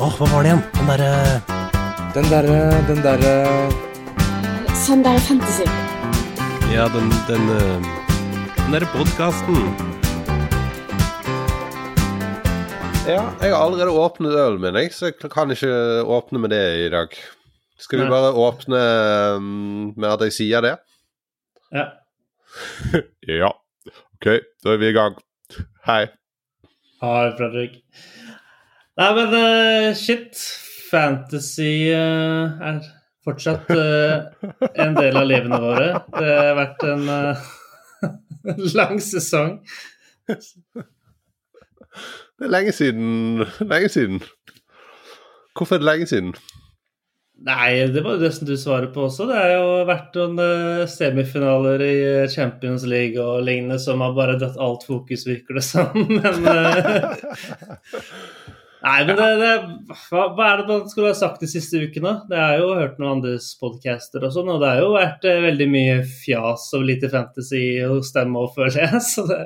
Åh, hva var det igjen? Den derre Den derre Den derre Sånn der fantasy. Ja, den Den, eh, den derre podkasten. Ja, jeg har allerede åpnet ølen min, jeg, så jeg kan ikke åpne med det i dag. Skal vi Nei. bare åpne mm, med at jeg sier det? Ja. Ja. OK, da er vi i gang. Hei. Hei, Fredrik. Nei, men uh, shit. Fantasy uh, er fortsatt uh, en del av livene våre. Det har vært en lang sesong. Det er lenge siden. Lenge siden. Hvorfor er det lenge siden? Nei, det var jo det som du svarer på også. Det har jo vært noen semifinaler i Champions League og lignende som har bare dratt alt fokus, virker det som. Men Nei, men det, det, hva, hva er det man skulle ha sagt de siste ukene? Det er jo hørt noen andres podcaster og sånn, og det har jo vært eh, veldig mye fjas og lite fantasy hos dem òg, føler jeg. Så det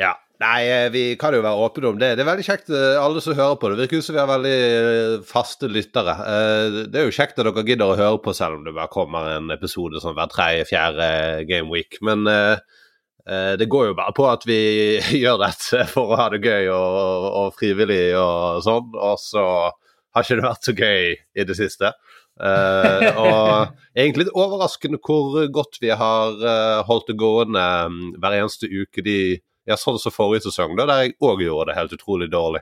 Ja. Nei, eh, vi kan jo være åpne om det. Det er veldig kjekt, eh, alle som hører på. Det virker ut som vi har veldig eh, faste lyttere. Det er jo kjekt at dere gidder å høre på, selv om det bare kommer en episode sånn hver tredje-fjerde game week. Men eh, det går jo bare på at vi gjør dette for å ha det gøy og, og frivillig og sånn. Og så har ikke det vært så gøy i det siste. uh, og egentlig litt overraskende hvor godt vi har eh, holdt det gående mm, hver eneste uke de ja, sånn som forrige sesong, da, der jeg òg gjorde det helt utrolig dårlig.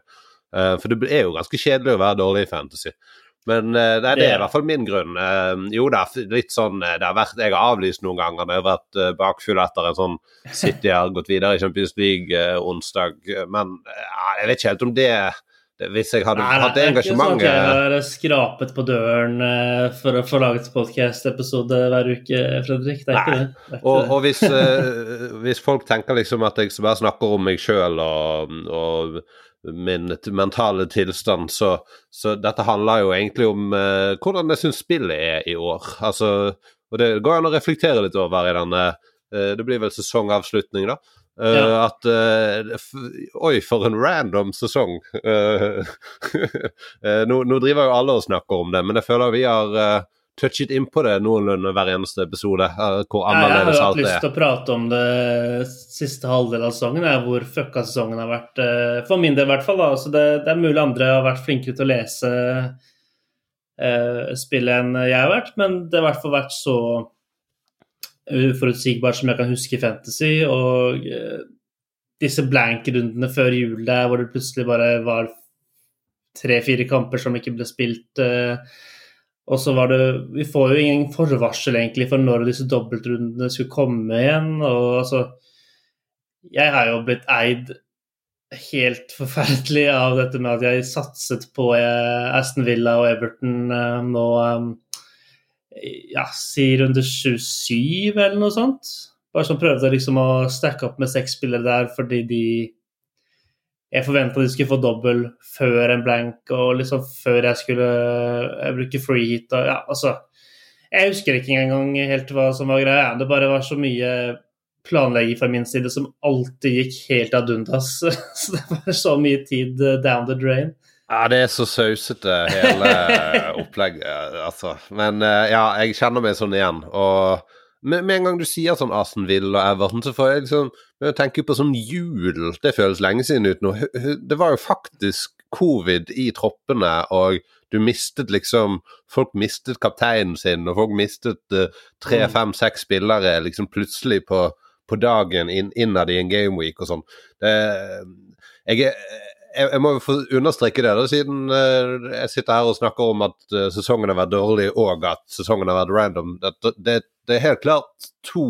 Uh, for det er jo ganske kjedelig å være dårlig i fantasy. Men eh, nei, det er i hvert fall min grunn. Jo, jo da, litt sånn eh, det har vært, Jeg har avlyst noen ganger når jeg har vært eh, bakfull etter en sånn City har gått videre i Champions League eh, onsdag. Men eh, jeg vet ikke helt om det, det Hvis jeg hadde Nei, hatt det er ikke sånn at jeg har skrapet på døren eh, for å få laget podkast-episode hver uke, Fredrik. Det er ikke Nei. det. det, er ikke Og, det. og hvis, eh, hvis folk tenker liksom at jeg bare snakker om meg sjøl og, og min mentale tilstand, så, så dette handler jo egentlig om eh, hvordan jeg syns spillet er i år. Altså, og det går an å reflektere litt over i denne eh, Det blir vel sesongavslutning, da. Eh, Ja. At eh, Oi, for en random sesong. Eh, eh, nå, nå driver jo alle og snakker om det, men jeg føler vi har touchet innpå det noenlunde hver eneste episode. hvor annerledes alt er. jeg har hatt lyst til å prate om det siste halvdel av sesongen, er hvor fucka sesongen har vært. eh, For min del, i hvert fall. da, så det, det er mulig andre har vært flinkere til å lese eh, spillet enn jeg har vært, men det har i hvert fall vært så uforutsigbart som jeg kan huske i Fantasy. Og eh, disse blank-rundene før jul der hvor det plutselig bare var tre-fire kamper som ikke ble spilt. eh, og så var det Vi får jo ingen forvarsel egentlig for når disse dobbeltrundene skulle komme igjen. og altså Jeg har jo blitt eid helt forferdelig av dette med at jeg satset på eh, Aston Villa og Everton eh, nå eh, ja, si runde 27 eller noe sånt. Bare sånn prøvde liksom å stacke opp med seks spillere der fordi de jeg forventa de skulle få dobbel før en blank, og liksom før jeg skulle jeg bruke free hit og ja, altså Jeg husker ikke engang helt hva som var greia. Det bare var så mye planlegging fra min side som alltid gikk helt ad undas. Så det var så mye tid eh, down the drain. Ja, det er så sausete, hele opplegget, altså. Men eh, ja, jeg kjenner meg sånn igjen. Og med, med en gang du sier sånn Aston Villa og Everton, så får jeg liksom jeg tenker på sånn jul. Det føles lenge siden ut nå. Det var jo faktisk covid i troppene, og du mistet liksom Folk mistet kapteinen sin, og folk mistet eh, tre, fem, seks spillere liksom plutselig på, på dagen inn, innad i en gameweek og sånn. Jeg, er- jeg, jeg må jo få understreke det, da, siden eh, jeg sitter her og snakker om at eh, sesongen har vært dårlig og at sesongen har vært random. Det, det, det er helt klart to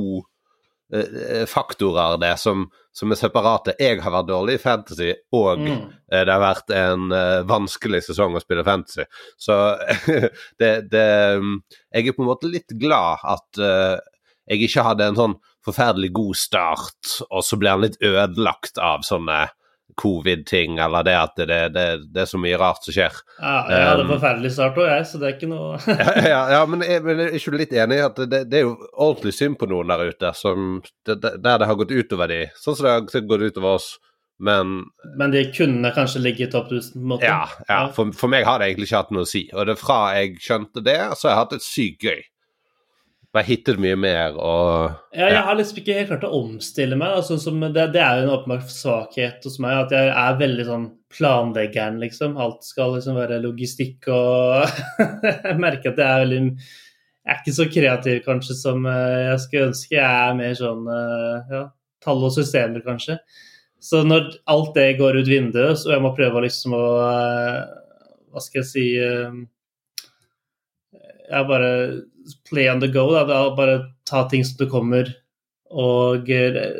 eh, faktorer det som, som er separate. Jeg har vært dårlig i fantasy, og Mm. det har vært en vanskelig sesong å spille fantasy. Så det, det Jeg er på en måte litt glad at jeg ikke hadde en sånn forferdelig god start, og så ble han litt ødelagt av sånne covid-ting, eller det at det, det, det er så mye rart som skjer. Ja, jeg hadde Um, forferdelig start òg, jeg, så det er ikke noe ja, ja, ja, men jeg, men er ikke du litt enig i at det, det er jo ordentlig synd på noen der ute, som, der det har gått utover de, sånn som det har gått utover oss. Men Men de kunne kanskje ligge i topp 1000, på en måte? ja, ja for, for meg har det egentlig ikke hatt noe å si. Og det fra jeg skjønte det, så har jeg hatt det sykt gøy. Bare hittet mye mer og Ja, jeg har liksom ikke helt klart å omstille meg. Altså, som, det, det er jo en åpenbar svakhet hos meg, at jeg er veldig sånn planleggeren, liksom. Alt skal liksom være logistikk og Jeg merker at jeg er veldig Jeg er ikke så kreativ kanskje som eh, jeg skulle ønske. Jeg er mer sånn eh, ja, tall og systemer, kanskje. Så når alt det går ut vinduet, så jeg må prøve liksom å eh, Hva skal jeg si Jeg bare play on the go. Da. da bare ta ting som det kommer, og eh,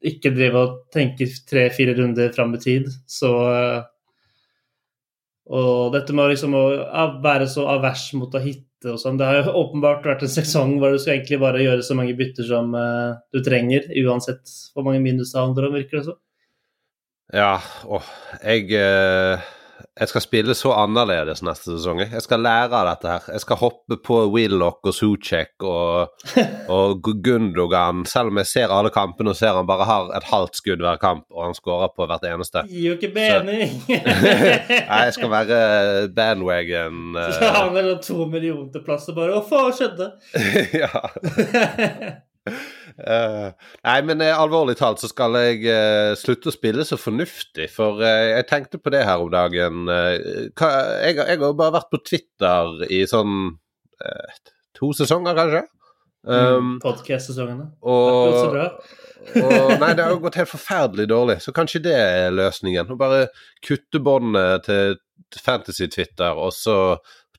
ikke drive og tenke tre-fire runder fram i tid. Så eh, Og dette med liksom å være så avers mot å hitte og sånn, det har jo åpenbart vært en sesong hvor du skal egentlig bare gjøre så mange bytter som eh, du trenger, uansett hvor mange minus det handler om, virker det som. Ja, åh, jeg eh, Jeg skal spille så annerledes neste sesong. jeg. Skal lære av dette her. Jeg skal hoppe på Willoch og Suchek og, og Gundogan, selv om jeg ser alle kampene og ser han bare har et halvt skudd hver kamp, og han skårer på hvert eneste. Gir jo ikke mening! Nei, jeg skal være bandwagon Uh... Så har han vel to millioner til plass og bare Hva faen skjedde? ja. Eh, nei, men eh, alvorlig talt så skal jeg uh, slutte å spille så fornuftig, for jeg tenkte på det her om dagen. hva, jeg, jeg har jo bare vært på Twitter i sånn to sesonger, kanskje. Um, har gått så og, og Nei, det har jo gått helt forferdelig dårlig, så kanskje det er løsningen. Å bare kutte båndet til Fantasy-Twitter, og så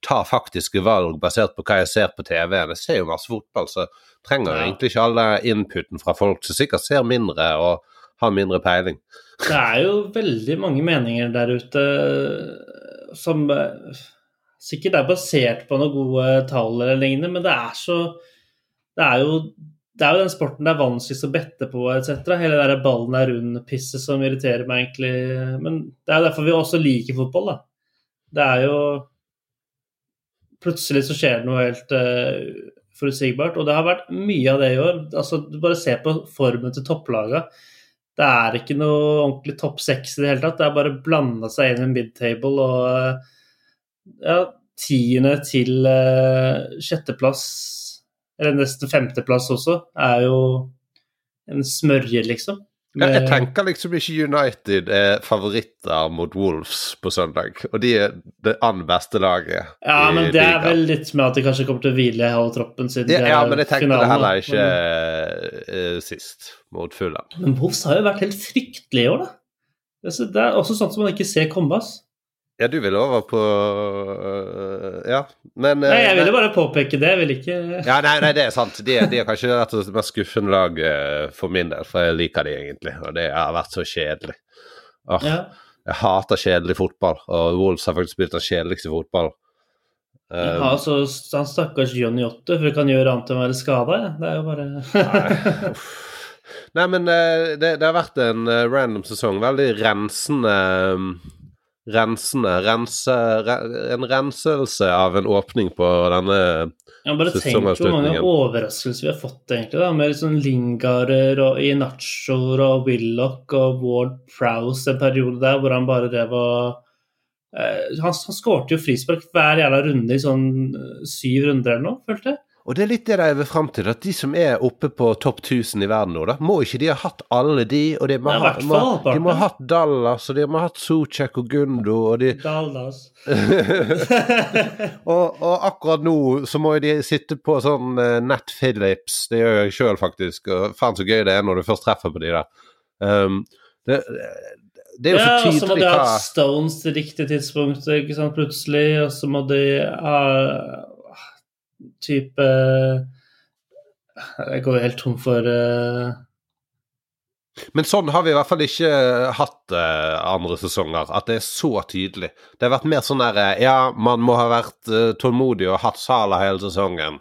ta faktiske valg basert på hva jeg ser på TV-en. Jeg ser jo masse fotball, så trenger jeg egentlig ikke alle inputen fra folk som sikkert ser mindre og har mindre peiling. Det er jo veldig mange meninger der ute eh, som eh, sikkert er basert på noen gode tall eller lignende, men det er så Det er jo, det er jo den sporten det er vanskeligst å bette på, etc. Hele det der ballen er rund-pisset som irriterer meg egentlig. Men det er derfor vi også liker fotball, da. Det er jo Plutselig så skjer det noe helt uh, forutsigbart, og det har vært mye av det i år. Altså, du bare ser på formen til topplaga. Det er ikke noe ordentlig topp seks i det hele tatt. Det er bare blanda seg inn i midtable og eh, ja, tiende til uh, sjetteplass, eller nesten femteplass også, er jo en smørje, liksom. Ja, jeg tenker liksom ikke United er favoritter mot Wolves på søndag, og de er det andre beste laget Ja, men det er vel litt med at de kanskje kommer til å hvile halve troppen siden ja, det ja, men jeg tenkte finalen, det heller ikke Men- eh, sist, mot Fulham. Men Wolves har jo vært helt fryktelige i år, da. Det er- Det er også sånt som man ikke ser komme, ass. Ja, du vil over på øh, Ja, men øh, Nei, jeg ville bare påpeke det. Jeg ville ikke Ja, nei, nei, det er sant. De, de er kanskje rett og slett mest skuffende lag for min del, for jeg liker de egentlig, og det har vært så kjedelig. Åh, ja. Jeg hater kjedelig fotball, og Wolves har faktisk spilt den kjedeligste fotballen. Ja, altså, han stakkars Johnny Otto, for kan gjøre annet enn å være skada. Ja. Det er jo bare Nei. Nei, men det, det har vært en random sesong. Veldig rensende Rensende rense, re, En renselse av en åpning på denne Ja, bare tenk hvor mange overraskelser vi har fått, egentlig. da, Med liksom Lingarer og Inachoer og Willoch og Ward Prowse en periode der hvor han bare drev og eh, Han, han skårte jo frispark hver jævla runde i sånn eh, syv runder eller noe, følte jeg. Og det er litt det de vil fram til, at de som er oppe på topp 1000 i verden nå, da, må ikke de ha hatt alle de, og de må, ha, må, de må ha hatt Dallas, og de må ha hatt Sucek og Gundo, og de Dallas. og, og akkurat nå så må jo de sitte på sånn uh, Nat Phillips, det gjør jeg sjøl faktisk, og faen så gøy det er når du først treffer på de der. Um, det, det er jo ja, så og så må de ha hatt Stones til riktig tidspunkt, ikke sant, plutselig, og så må de ha type Jeg går helt tom for eh, Men sånn har vi i hvert fall ikke hatt uh, andre sesonger, at det er så tydelig. Det har vært mer sånn der eh, Ja, man må ha vært uh, tålmodig og hatt Sala hele sesongen.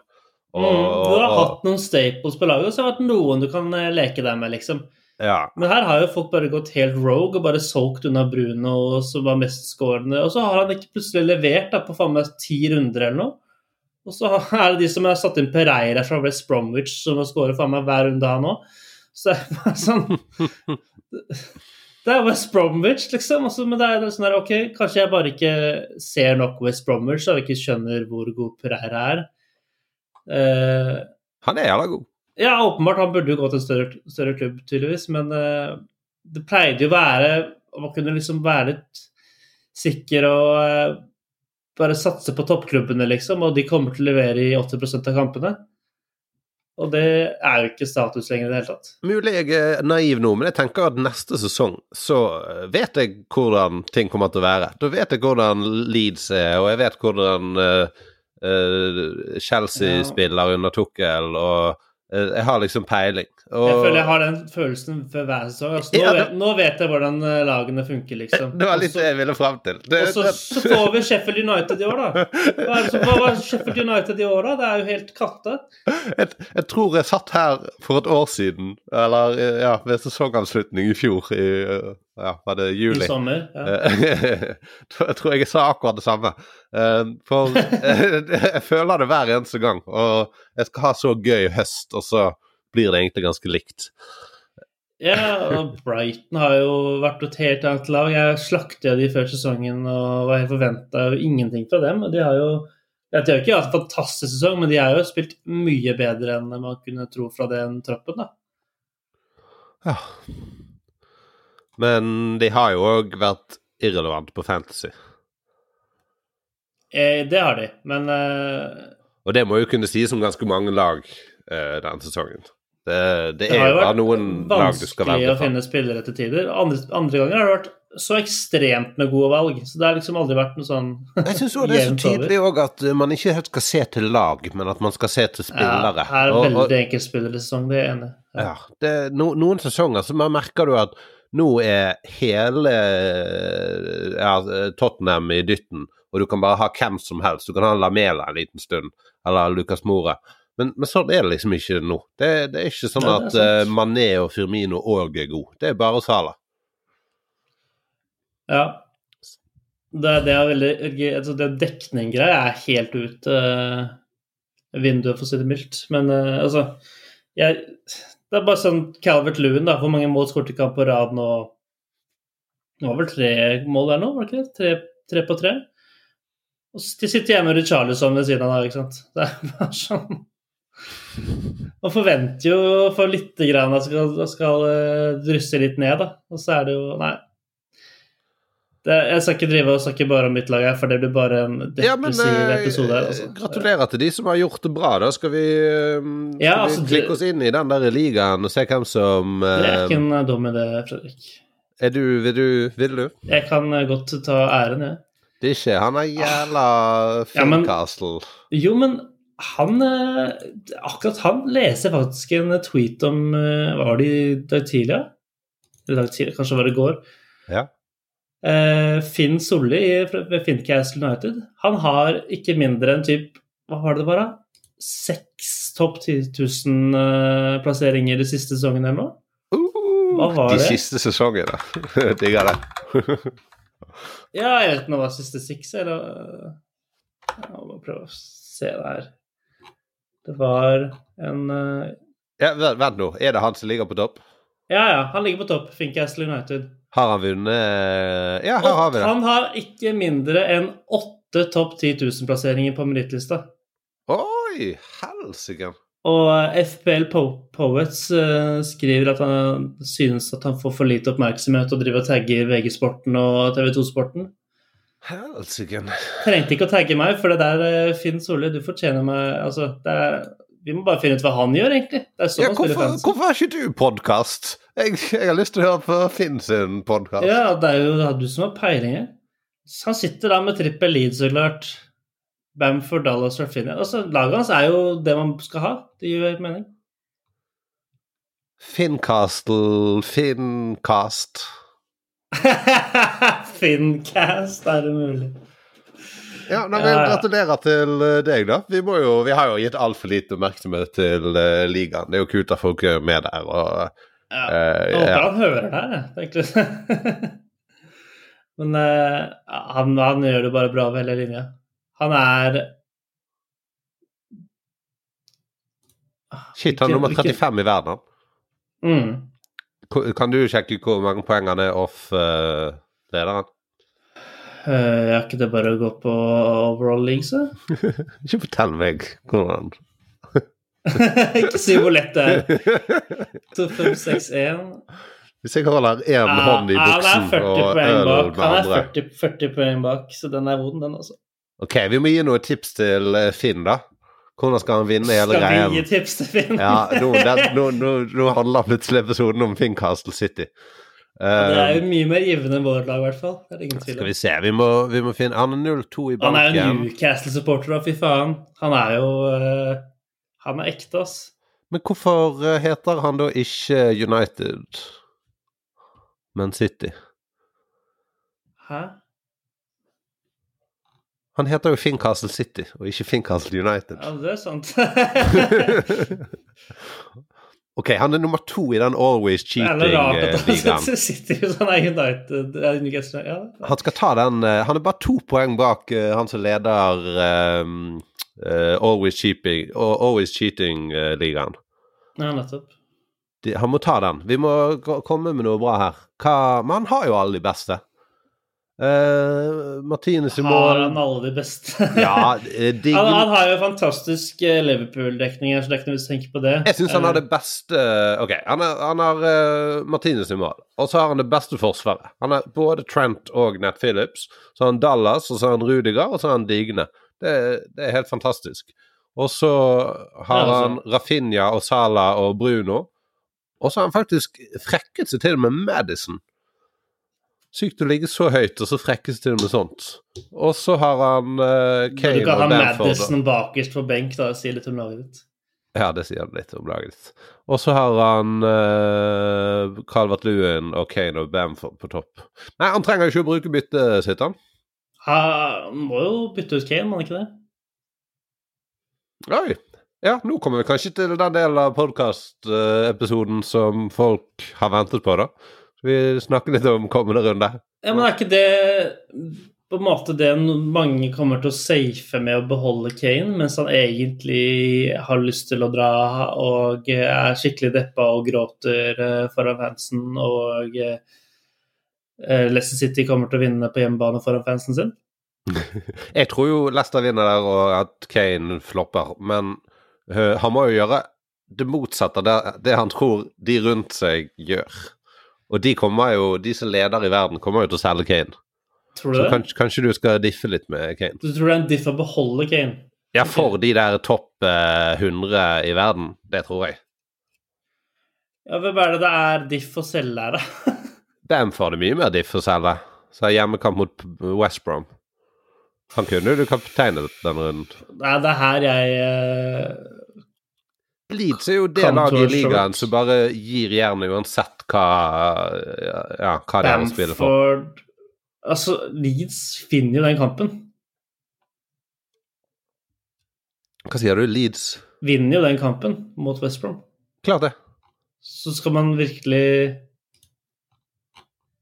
Og, mm, Du har og- hatt noen staples på laget, og så har det vært noen du kan eh, leke deg med, liksom. ja. Men her har jo folk bare gått helt rogue og bare solgt unna Bruno, som var mestskårende. Og så har han ikke plutselig levert da, på faen meg ti runder eller noe. Og så er det de som har satt inn Pereira fra West Bromwich, som har skåret faen meg hver runde, her nå. Så det er bare sånn Det er West Bromwich, liksom. Altså, men det er sånn der, ok, kanskje jeg bare ikke ser nok West Bromwich og ikke skjønner hvor god Pereira er. Uh, Han er jævla god. ja, åpenbart, han burde jo gå til en større, større klubb, tydeligvis, men uh, det pleide jo å være Man kunne liksom være litt sikker og eh, bare satse på toppklubbene, liksom, og de kommer til å levere i 80% av kampene. Og det er jo ikke status lenger i det hele tatt. Mulig jeg er naiv nå, men jeg tenker at neste sesong så vet jeg hvordan ting kommer til å være. Da vet jeg hvordan Leeds er, og jeg vet hvordan uh, uh, Chelsea Ja. spiller under Tukkel, og uh, jeg har liksom peiling. Og, Jeg føler jeg har den følelsen for hver sesong. Altså, nå, Ja, det- vet, nå vet jeg hvordan eh, lagene funker, liksom. Det var litt det jeg ville frem til. Det, Og så, så får vi Sheffield United i år, da. Hva er det hva var Sheffield United i år, da? Det er jo helt katte. jeg, jeg tror jeg satt her for et år siden, eller eh, ja, ved sesongavslutning i fjor, i eh, ja, var det juli? I sommer. Ja. Jeg tror jeg sa akkurat det samme. For jeg føler det hver eneste gang. Og jeg skal ha så gøy høst, og så blir det egentlig ganske likt. ja, og Brighton har jo vært et helt annet lag. Jeg slakta de før sesongen og var helt forventa ingenting fra dem. De har jo De har ikke hatt en fantastisk sesong, men de har jo spilt mye bedre enn man kunne tro fra den troppen, da. Ja. Men de har jo òg vært irrelevante på Fantasy. Eh, det har de, men eh, Og det må jo kunne sies om ganske mange lag eh, denne sesongen. Det, det Det er jo noen lag du skal vanskelig å finne spillere til tider. Andre, andre ganger har det vært så ekstremt med gode valg. Så det har liksom aldri vært noe sånn Jeg syns òg det er så tydelig også at eh, man ikke helt skal se til lag, men at man skal se til spillere. Ja, her er Og- og- veldig enkeltspillersesong, det er jeg enig i. Ja. Ja, det, no, noen sesonger så merker du at nå er hele ja, Tottenham i dytten, og du kan bare ha hvem som helst. Du kan ha Lamela en liten stund, eller Lucas Mora. Men, men sånn er det liksom ikke nå. Det, det er ikke sånn Nei, er at uh. Mané og Firmino òg er gode. Det er bare Sala. Ja. Det, det er veldig altså Det dekninggreia er helt ut uh, vinduet, for å si det mildt. Men uh, altså jeg, Det er bare sånn Calvert Lewin, da. Hvor mange mål skåret i kamp på rad nå? Det var vel tre mål der nå, var det ikke det? Tre, tre på tre? Og de sitter hjemme med Richarlison ved siden av der, ikke sant. Det er bare sånn Man forventer jo for lite grann at skal, skal eh, drysse litt ned, da. Og så er det jo Nei. Det, jeg skal ikke drive og snakke bare om mitt lag her, for det blir bare en Ja, men depressiv eh, episode. her, Altså. gratulerer til de som har gjort det bra. Da skal vi, eh, skal Ja, altså, vi klikke oss inn i den der ligaen og se hvem som Det er eh, ikke en eh, dum idé, Fredrik. Er du Vil du? Vil du? Jeg kan eh, godt ta æren, jeg. Det er ikke han er jævla Ja, men- Fincastle. Jo, men han eh, Akkurat han leser faktisk en tweet om eh, Var det i dag tidlig. Eller dag tidlig, kanskje var det i går. Ja. Eh, Finn Solli ved Fincastle United. Han har ikke mindre enn typ Hva var det det var, da? Seks topp 10 000-plasseringer de siste sesongene eller noe? Hva var De det? siste sesongene. Digger det. Ja, jeg vet ikke om det var siste six, eller Jeg må prøve å se det her. Det var en uh... Ja, vent, nå. Er det han som ligger på topp? Ja, ja, han ligger på topp. Fincastle United. Har han vunnet Ja, her har vi det. Han har ikke mindre enn åtte topp 10 000-plasseringer på merittlista. Oi, helsike. Og eh, FPL po Poets uh, skriver at han synes at han får for lite oppmerksomhet og driver og tagger VG-sporten og TV2-sporten. Helsike. Trengte ikke å tagge meg, for det der, eh, Finn Solli, du fortjener meg Altså, det er Vi må bare finne ut hva han gjør, egentlig. Det Ja, hvorfor, hvorfor er ikke du podkast? Jeg, jeg har lyst til å høre på Finn sin podkast. Ja, det er jo det er du som har peiling Han sitter da med trippel lead, så klart. Bamford, Dallas, Rafinha altså, Laget hans er jo det man skal ha. Det gir jo mening. Finncastle, Finncast. Fincast, er det mulig? Ja, nei, vil men gratulere Gratulerer til eh, deg, da. Vi, jo, vi har jo gitt altfor lite oppmerksomhet til uh, ligaen. Det er jo kult at folk er med der. Og, Ja. eh, Jeg håper ja. han hører det her, jeg. Er egentlig- Men uh, han, han gjør det bare bra over hele linja. Han er Shit, han er nummer 35 i verden. mm, Kan du sjekke hvor mange poeng han er off uh, lederen? Uh, er ikke det bare å gå på overall links, da? Ikke fortell meg hvordan ikke si hvor lett det er. 2, 5, 6, 1 Hvis jeg holder én hånd i buksen 40 og øl bak. med Han er 40, 40 poeng bak, så den er vond, den også. Ok, vi må gi noen tips til eh, Finn, da. Hvordan skal han vinne hele Skal greia? vi gi tips til Finn? Ja, nå, det, nå, nå, nå handler plutselig episoden om Finn Castle City. Det er jo mye mer givende enn vårt lag, i hvert fall. Det er ingen tvil skal vi se, vi må, vi må finne Han er 0-2 i banken. Han er jo. Newcastle-supporter, da, fy faen. Han er jo uh, Han er ekte, ass. Men hvorfor eh, heter han da ikke United, men City? Hæ? Han heter jo Finn Castle City, og ikke Finn Castle United. Ja, det er sant. ok, han er nummer to i den Always Cheating-ligaen. hvis han er United ja, Han skal ta den eh, Han er bare to poeng bak eh, han som leder um, uh, Always Cheating-ligaen. Cheating-ligaen. ja, nettopp. De, han må ta den. Vi må komme med noe bra her. Hva, men han har jo alle de beste. Uh, Martinez i mål Har han alle de beste? Ja, de... han, han har jo fantastisk eh, Liverpool-dekning så det er ikke noe vits å tenke på det. Jeg syns han har Eh, det beste Ok, han, er, han har uh, Martinez i mål, og så har han det beste forsvaret. Han har både Trent og Nat Phillips. Så har han Dallas, og så har han Rudiger, og så har han Digne. Det, det er helt fantastisk. Og så har Ja, altså. han Rafinha og Salah og Bruno. Og så har han faktisk frekket seg til med Madison. Sykt å ligge så høyt, og så frekkes til med sånt. Og så har han uh, Du kan ha. Madison bakerst på benk, da, og si litt om laget ditt. Ja, det sier litt om laget ditt. Og så har han uh, Calvert Lewin og Kane og Bamford på topp. Nei, han trenger jo ikke å bruke byttet sitt, han. Han må jo bytte ut Kane, må han ikke det? Oi. Ja, nå kommer vi kanskje til den delen av podkastepisoden som folk har ventet på, da. Vi snakker litt om kommende runde. Ja, men er ikke det på en måte det mange kommer til å safe med å beholde Kane, mens han egentlig har lyst til å dra og er skikkelig deppa og gråter eh, foran fansen, og eh, Leicester City kommer til å vinne på hjemmebane foran fansen sin? Jeg tror jo Leicester vinner der, og at Kane flopper, men øh, han må jo gjøre det motsatte av det, det han tror de rundt seg gjør. Og de kommer jo, de som leder i verden, kommer jo til å selge Kane. Tror du Så det? kanskje, kanskje du skal diffe litt med Kane? Du tror det er en diff å beholde Kane? Ja, for de der topp eh, 100 i verden. Det tror jeg. Ja, Hvem er det det er diff å selge her, da? Bamford er mye mer diff å selge. Så er hjemmekamp mot West Brom. Han kunne jo du kapteinet denne runden. Nei, det er her jeg eh, Leeds er jo det laget i ligaen som bare gir jernet uansett hva, ja, hva det er å spille for. Altså, Leeds finner jo den kampen. Hva sier du? Leeds? Vinner jo den kampen mot West Brom. Klart det. Så skal man virkelig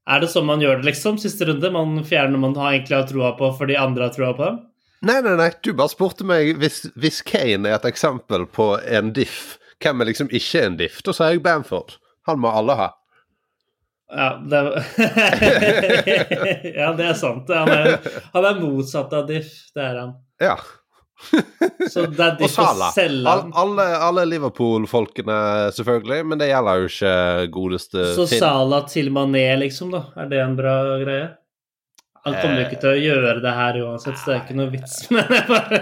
Er det sånn man gjør det, liksom? Siste runde? Man fjerner man har egentlig har troa på fordi andre har troa på dem? Nei, nei, nei, du bare spurte meg hvis, hvis Kane er et eksempel på en diff, hvem er liksom ikke en diff? Da sier jeg Bamford. Han må alle ha. Ja, det Ja, det er sant. Han er, han er motsatt av diff. Det er han. Ja. Så det er diff å selge han. alle alle Liverpool-folkene, selvfølgelig, men det gjelder jo ikke godeste Så. Sala til Mané, liksom, da. Er det en bra greie? Han kommer ikke til å gjøre det her uansett, så det er ikke noe vits. med det. bare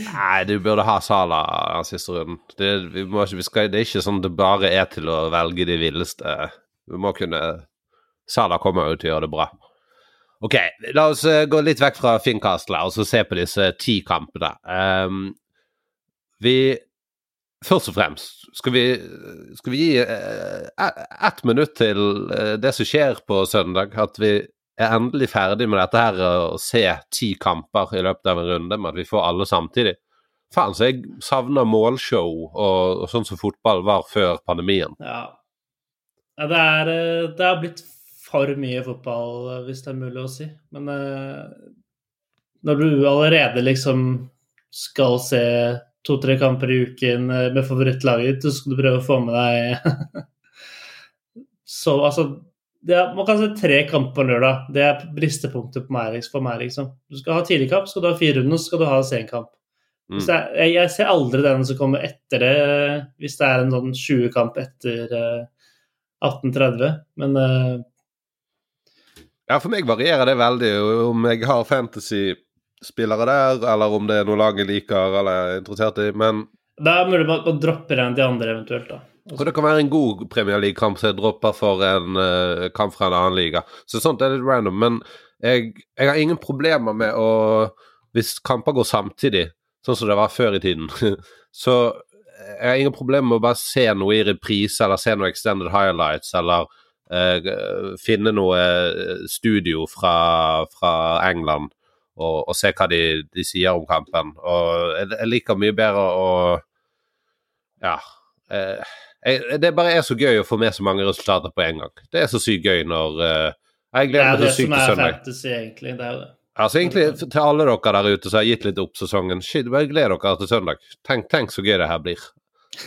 Nei, du burde ha Sala den siste runden. Det, det er ikke sånn det bare er til å velge de villeste. Vi må kunne Sala kommer jo til å gjøre det bra. Ok, la oss eh, gå litt vekk fra Finncastle og så se på disse ti kampene. Um, vi Først og fremst skal vi, skal vi gi uh, ett minutt til eh, det som skjer på søndag. At vi er endelig ferdig med dette her å se ti kamper i løpet av en runde, med at vi får alle samtidig. Faen, så jeg savner målshow og, og sånn som fotball var før pandemien. Ja. det, er, eh, det har blitt for mye fotball, eh, hvis det er mulig å si. Men eh, når du allerede liksom skal se to-tre kamper i uken eh, med favorittlaget ditt, så skal du prøve å få med deg Så altså er, Man kan se tre kamper på lørdag. Det er bristepunktet på meg, for meg, liksom. Du skal ha tidlig kamp, skal du ha fire runder, skal du ha senkamp. Mm. Så jeg, jeg, jeg ser aldri den som kommer etter det, hvis det er en sånn 20-kamp etter uh, 1830. Men uh, Ja, for meg varierer det veldig om jeg har fantasy-spillere der, eller om det er noe laget liker eller er interessert i. Men da er det mulig man dropper en de andre eventuelt, da. Og det kan være en god Premier League-kamp som jeg dropper for en uh, kamp fra en annen liga. Så sånt er litt random. Men jeg, jeg har ingen problemer med å Hvis kamper går samtidig, sånn som det var før i tiden, så jeg har ingen problemer med å bare se noe i reprise, eller se noe extended highlights, eller uh, finne noe eh, studio fra, fra England og, og se hva de, de sier om kampen. Og jeg, jeg liker mye bedre å Ja. Eh, jeg, det bare er så gøy å få med så mange resultater på en gang. Det er så sykt gøy når uh, Jeg gleder er meg det så sykt som til er søndag. fantasy, egentlig. Det er jo det. Altså egentlig til alle dere der ute som har gitt litt opp sesongen, shit, bare gled dere til søndag. Tenk, tenk så gøy det her blir.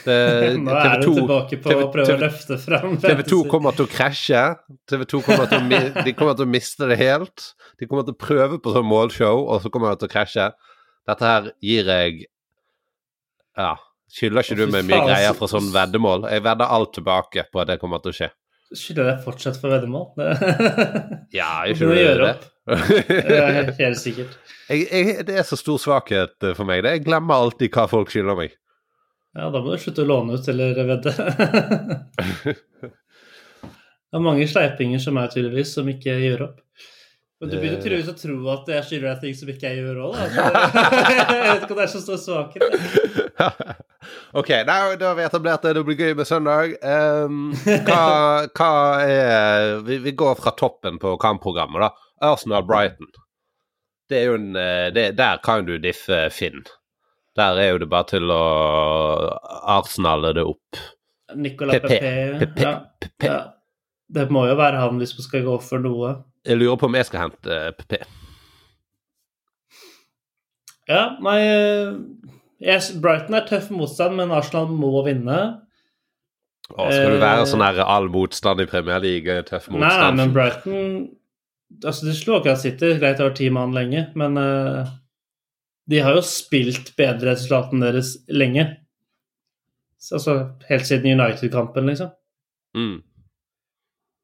Det, Nå er du TV2 tilbake på TV å prøve TV å løfte fram TV2 kommer til å krasje. TV2 kommer til å, de kommer til å miste det helt. De kommer til å prøve på sånn målshow, og så kommer de til å krasje. Dette her gir jeg Ja. Skylder ikke du meg mye greier fra sånn veddemål? Jeg vedder alt tilbake på at det kommer til å skje. Skylder jeg fortsatt for veddemål? Ja, jeg skylder det? Det er helt- sikkert. jeg, jeg, det er så stor svakhet for meg. Jeg glemmer alltid hva folk skylder meg. Ja, da må du slutte å låne ut eller vedde. Det er mange sleipinger som er tydeligvis, som ikke gjør opp. Men du begynner tydeligvis å tro at jeg skylder deg ting som ikke jeg gjør òg, da. Jeg vet ikke om det er så stor svakhet. ok, da har vi etablert det. Det blir gøy med søndag. Um, hva, hva er vi, vi går fra toppen på kampprogrammet, da. Arsenal-Brighton. Det er jo en eh, det, Der kan du diffe Finn. Der er jo det bare til å Arsenale det opp. Nicolas Pepe. Pepe. Ja, ja. Det må jo være han hvis man skal gå for noe. Jeg lurer på om jeg skal hente eh, PP. Ja, nei yes, Brighton er tøff motstand, men Arsenal må vinne. Å, skal du være Eh, sånn her all motstand i Premier League, eh, tøff motstand? nei, men Brighton Altså, de slo akkurat City, greit har ti mann lenge, men uh, de har jo spilt bedre resultatene deres lenge. Så, altså helt siden United-kampen, liksom. Mm.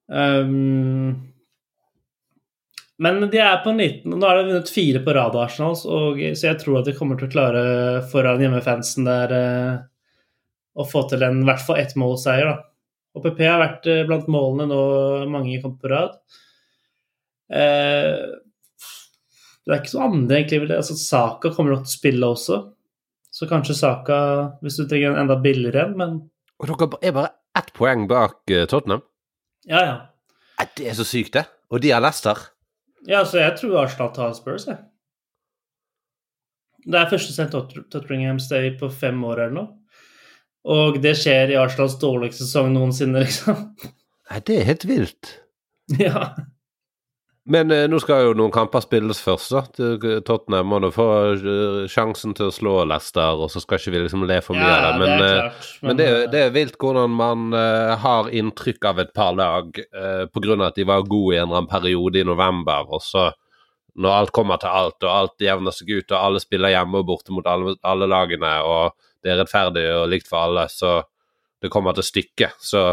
Um, men de er på 19, og Nå har de vunnet fire på rad, Arsenal, så jeg tror at de kommer til å klare foran hjemmefansen der eh, å få til en i hvert fall ett målseier. da. Og PP har vært eh, blant målene nå mange kamper på rad. Eh, det er ikke så andre, egentlig. Altså, Saka kommer nok til å spille også. Så kanskje Saka, hvis du trenger en enda billigere en, men Og dere er bare ett poeng bak Tottenham? ja, ja. Det er så sykt, det. Og de har Leicester. Ja, så jeg tror Arsenal tar Spurs, jeg. Det er første St. Tottenham Stay på fem år eller noe. Og det skjer i Arsenals dårligste sesong noensinne, liksom. Nei, det er helt vilt. ja. Men eh, nå skal jo noen kamper spilles først, da. Til- Tottenham må nå få eh, sjansen til å slå Leicester, og så skal ikke vi liksom le for mye ja, av det. Men, det er eh, klart. men det, er- det er vilt hvordan man eh, har inntrykk av et par lag uh, pga. at de var gode i en eller annen periode i november, og så når alt kommer til alt, og alt jevner seg ut, og alle spiller hjemme og borte mot alle, alle lagene, og det er rettferdig og likt for alle, så det kommer til stykket, så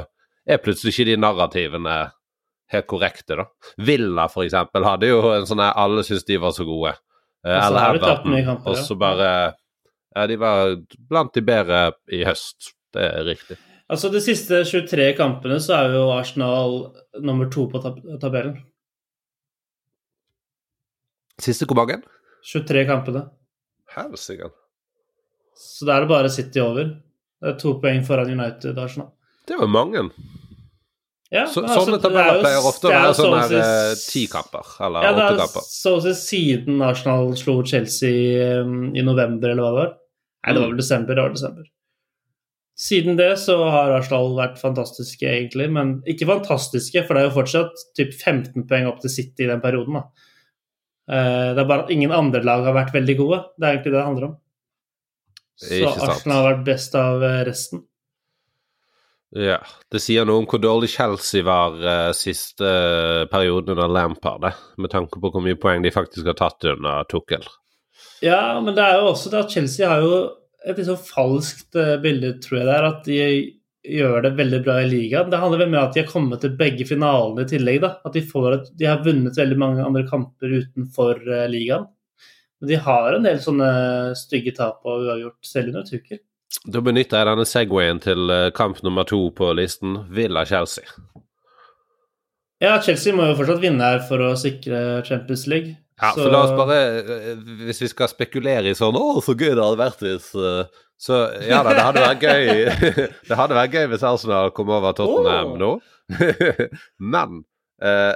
er plutselig ikke de narrativene helt korrekte, da. Villa, for eksempel, hadde jo en sånn her Alle syntes de var så gode. Eh, Og så eller Everton. Og så bare Ja, de var blant de bedre i høst. Det er riktig. Altså, de siste 23 kampene så er jo Arsenal nummer to på tab tabellen. Siste hvor mange? 23 kampene. Helsike. Så da er det bare City over. Det er to poeng foran United og Arsenal. Det var mange. Ja, Så, altså, sånne er tabeller pleier ofte å være sånne så her, eh, ti kamper, eller Ja, det er kamper. så å si siden Arsenal slo Chelsea um, i november, eller hva det var. Nei, det var Mm. vel desember. det var desember. Siden det så har Arsenal vært fantastiske, egentlig. Men ikke fantastiske, for det er jo fortsatt typ 15 poeng opp til City i den perioden. da. Eh, Det er bare at ingen andre lag har vært veldig gode. Det er egentlig det det handler om. Så Arsenal har vært best av eh, resten. Ja, Det sier noe om hvor dårlig Chelsea var uh, siste uh, perioden under Lampard, med tanke på hvor mye poeng de faktisk har tatt under Tukkel. Ja, men det er jo også det at Chelsea har jo et litt sånn falskt uh, bilde, tror jeg det er, at de gjør det veldig bra i ligaen. Det handler vel med at de har kommet til begge finalene i tillegg. da, At de, et, de har vunnet veldig mange andre kamper utenfor ligaen. Men de har en del sånne stygge tap og uavgjort selv under Tukkel. Da benytter jeg denne Segwayen til eh, kamp nummer to på listen, Villa-Chelsea. Ja, Chelsea må jo fortsatt vinne her for å sikre Champions League. Ja, så... for la oss bare eh, Hvis vi skal spekulere i sånn Å, så gøy det hadde vært hvis eh, Så ja da, det hadde vært gøy Det hadde vært gøy hvis Arsenal kom over Tottenham oh. nå. Men eh,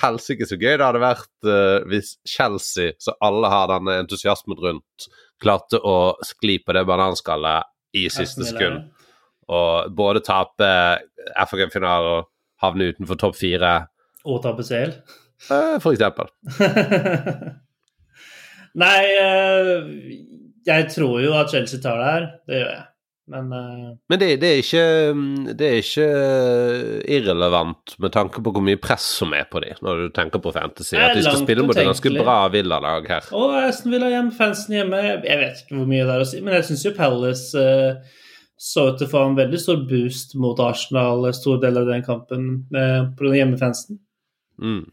helsike så gøy det hadde vært eh, hvis Chelsea, så alle har denne entusiasmen rundt, klarte å skli på det bananskallet i siste sekund. Og både tape FA-finalen, havne utenfor topp fire Og tape CL? Eh, for eksempel. Nei, eh, jeg tror jo at Chelsea tar det her. Det gjør jeg. Men, uh... Men det, det, er ikke, det, er ikke, irrelevant med tanke på hvor mye press som er på dem, når du tenker på Fantasy. At de skal spille mot et ganske bra Villa-lag her. Og Aston Villa hjemme, fansen hjemme. Jeg vet ikke hvor mye det er å si, men jeg syns jo Palace uh, så ut til å få en veldig stor boost mot Arsenal stor del av den kampen med, på hjemmefansen. Mm.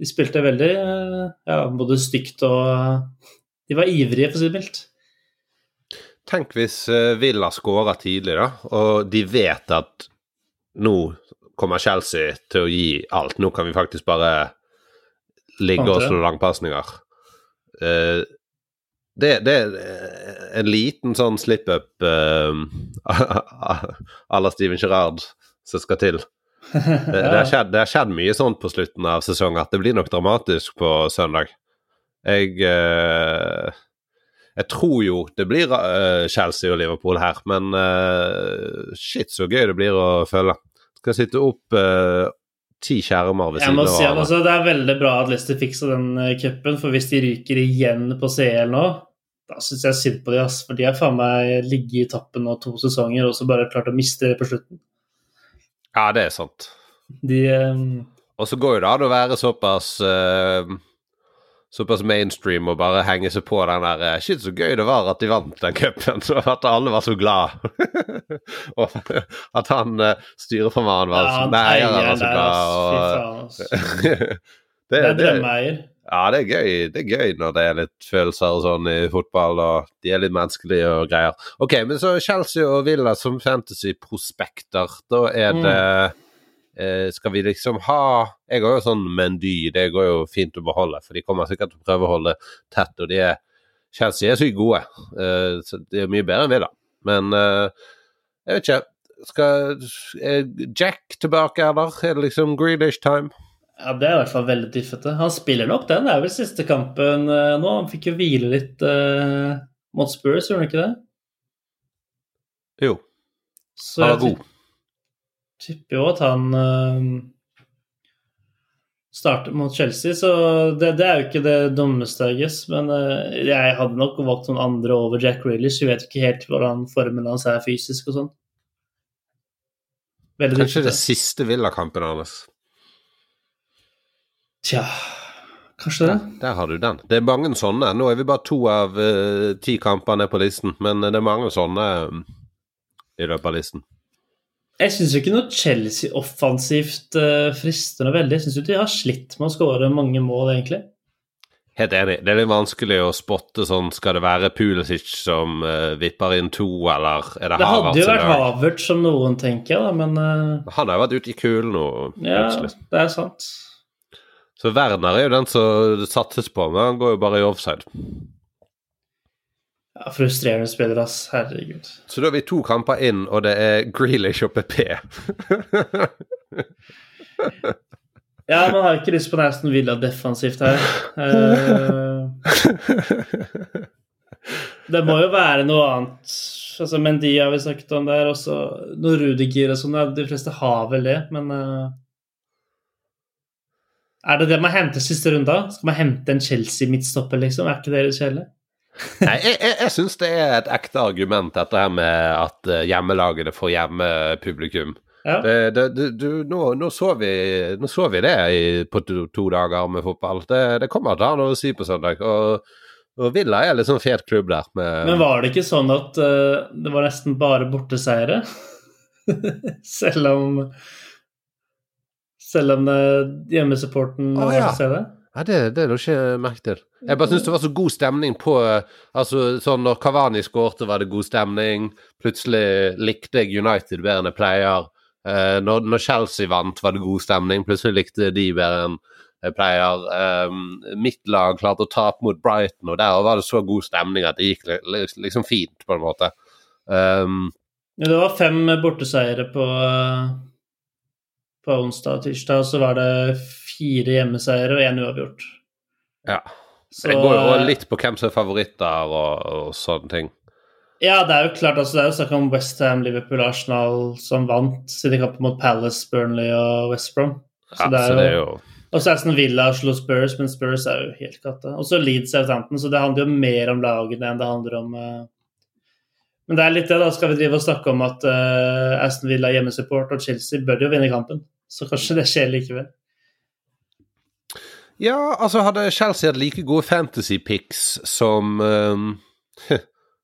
De spilte veldig ja, både stygt og De var ivrige, for å si det mildt. Tenk hvis uh, Villa skårer tidlig, da, og de vet at nå kommer Chelsea til å gi alt. Nå kan vi faktisk bare ligge og slå langpasninger. Uh, det, det, er en liten sånn slip-up uh, à la Steven Gerrard som skal til. Det, det, har skjedd, det, har skjedd, mye sånt på slutten av sesongen at det blir nok dramatisk på søndag. Jeg uh, jeg tror jo det blir uh, Chelsea og Liverpool her, men uh, shit så gøy det blir å følge. Skal sitte opp uh, ti skjermer ved siden av si, altså, Det er veldig bra at Leicester fiksa den cupen, for hvis de ryker igjen på CL nå, da syns jeg synd på de, ass. For de har faen meg ligget i toppen nå to sesonger og så bare klart å miste det på slutten. Ja, det er sant. De um... Og så går jo det an å være såpass uh, såpass mainstream og bare henge seg på den der eh, Shit, så gøy det var at de vant den cupen, så at alle var så glad. og at han uh, styreformannen var ja, Nei, han var så glad. Og... det, er det, Ja, det er gøy Det er gøy når det er litt følelser og sånn i fotball, og de er litt menneskelige og greier. Ok, men så Chelsea og Villa som fantasy-prospekter, da er det mm Eh, skal vi liksom ha Jeg har jo sånn Mendy, det går jo fint å beholde, for de kommer sikkert til å prøve å holde tett. og de er Chelsea er sykt gode, uh, så de er mye bedre enn vi, da. Men uh, jeg vet ikke. Skal er Jack tilbake, eller? Er det liksom Greenish time? Ja, Det er i hvert fall veldig diffete. Han spiller nok den. Det er vel siste kampen nå. Han fikk jo hvile litt uh, mot Spurs, gjorde han ikke det? Jo. Så han var god tipper jo at han starter mot Chelsea, så det, det, er jo ikke det dummeste, guess. Men uh, jeg hadde nok valgt noen andre over Jack Reelish. Vi vet ikke helt hvordan formen hans er fysisk og sånn. Kanskje det siste Villa-kampen hans. Tja Kanskje det. Der, der har du den. Det er mange sånne. Nå er vi bare to av uh, ti kamper ned på listen, men det er mange sånne um, i løpet av listen. Jeg syns ikke noe Chelsea offensivt uh, frister noe veldig. Jeg syns de har slitt med å skåre mange mål, egentlig. Helt enig. Det er litt vanskelig å spotte sånn Skal det være Pulisic som uh, vipper inn to, eller er det, det Havertz? Det hadde jo vært Havert som noen tenker, da, men uh... Han har jo vært ute i kulen nå, ja, det er sant. Så Werner er jo den som satses på, men han går jo bare i offside. Ja, frustrerende spiller, ass. Herregud. Så da har vi to kamper inn, og det er Grealish og PP. ja, man har ikke lyst på Aston Villa defensivt her. Uh, det må jo være noe annet. Altså, Mendy har vi snakket om der, også noe Rudiger og sånn. De fleste har vel det, men uh, Er det det man henter siste runde? Skal man hente en Chelsea-midtstopper, liksom? Er ikke det litt kjedelig? Nei, jeg, jeg, jeg syns det er et ekte argument, dette her med at eh, hjemmelagene får hjemmepublikum. Ja. Det, det, det, du, nå, nå, så vi, nå så vi det i, på to, to dager med fotball. Det, det kommer til å ha noe å si på søndag. Og, og Villa er litt sånn fet klubb der. Med, Men var det ikke sånn at uh, det var nesten bare borteseiere? selv om Selv om uh, hjemmesupporten var ja. til stede? Ja, det, det er det ikke merke til. Jeg bare syns det var så god stemning på Altså, sånn når Kavani skårte, var det god stemning. Plutselig likte jeg United bedre enn jeg pleier. Eh, når, når Chelsea vant, var det god stemning. Plutselig likte de bedre enn jeg pleier. Eh, mitt lag klarte å tape mot Brighton, og der var det så god stemning at det gikk li- li- liksom fint, på en måte. Um, det var fem borteseiere på, eh, på onsdag og tirsdag, og så var det fire hjemmeseiere og én uavgjort. ja. Så, Det går jo eh, litt på hvem som er favoritter og, og sånne ting. Ja, det er jo klart, altså, det er jo snakk om Westham, Liverpool, Arsenal som vant sine kamper mot Palace, Burnley og West Brom. Så Ja, det så er det er jo... jo Og så Aston Villa slo Spurs, men Spurs er jo helt katta. Og så Leeds Southampton, så det handler jo mer om lagene enn det handler om uh... Men det er litt det, da. Skal vi drive og snakke om at uh, Aston Villa hjemmesupport og Chelsea bør jo vinne kampen? Så kanskje det skjer likevel. Ja, altså hadde Chelsea hatt like gode fantasy picks som um,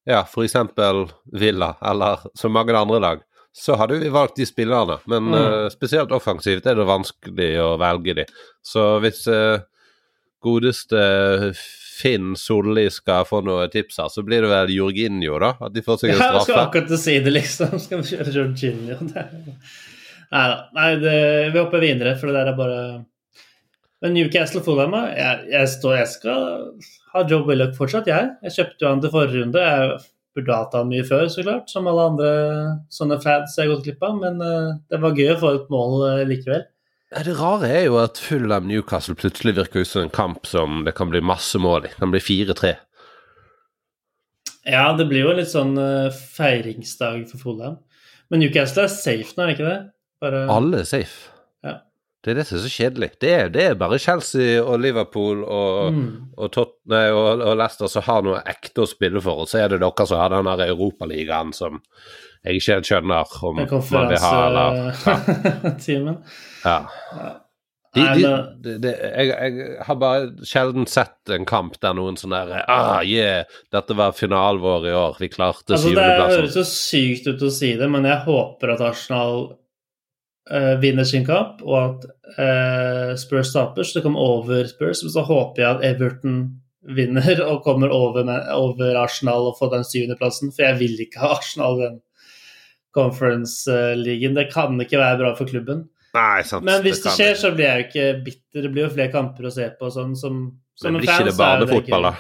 Ja, eksempel Villa, eller som mange andre lag, så hadde vi valgt de spillerne. Men Mm. uh, spesielt offensivt er det vanskelig å velge de. Så hvis uh, godeste Finn Solli skal få noen tips her, så blir det vel Jorginho, da? At de får seg en Ja, jeg skal akkurat si det, liksom. Skal vi kjøre Jorginho? Nei da. Nei, det, vi hopper videre, for det der er bare Men Newcastle Fulham, jeg, jeg, står, jeg skal ha Joe Willoch fortsatt, jeg. Jeg kjøpte jo han til forrige runde. Jeg burde hatt han mye før, så klart, som alle andre sånne fads jeg har gått glipp av. Men uh, det var gøy å få et mål uh, likevel. Det rare er jo at Fulham Newcastle plutselig virker ut som en kamp som det kan bli masse mål i. Det kan bli 4-3. Ja, det blir jo litt sånn uh, feiringsdag for Fulham. Men Newcastle er safe nå, er det ikke det? Bare... Alle er safe. Det er det som er så kjedelig. Det er, det er bare Chelsea og Liverpool og, Mm. og, Tot nei, og, og Leicester som har noe ekte å spille for, og så er det dere som har den der Europaligaen som jeg ikke helt skjønner om man vil ha, eller ja. ja. De, de, de, de, jeg, jeg har bare sjelden sett en kamp der noen sånn der ah, yeah, dette var finalen vår i år, vi klarte Altså, det høres så sykt ut å si det, men jeg håper at Arsenal vinner sin kamp, og at eh, Spurs taper, så det kommer over Spurs. Men så håper jeg at Everton vinner og kommer over, med, over Arsenal og får den syvendeplassen, for jeg vil ikke ha Arsenal i den conference-ligaen. Det kan ikke være bra for klubben. Nei, sant. Men hvis det det skjer, så blir jeg jo ikke bitter. Det blir jo flere kamper å se på. Sånn, som, som Men en blir ikke det barnefotball, da?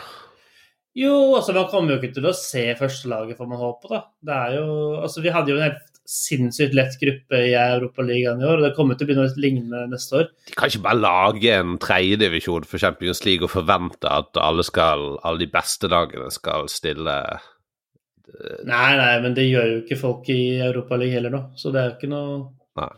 Jo, altså man kommer jo ikke til å se førstelaget, får man håpe, da. Det er jo Altså, vi hadde jo en helt sinnssykt lett gruppe i Europaligaen i år, og det kommer til å bli noe lignende neste år. De kan ikke bare lage en tredjedivisjon for Champions League og forvente at alle, skal, alle de beste lagene skal stille Nei, nei, men det gjør jo ikke folk i Europaligaen heller nå, så det er jo ikke noe Nei.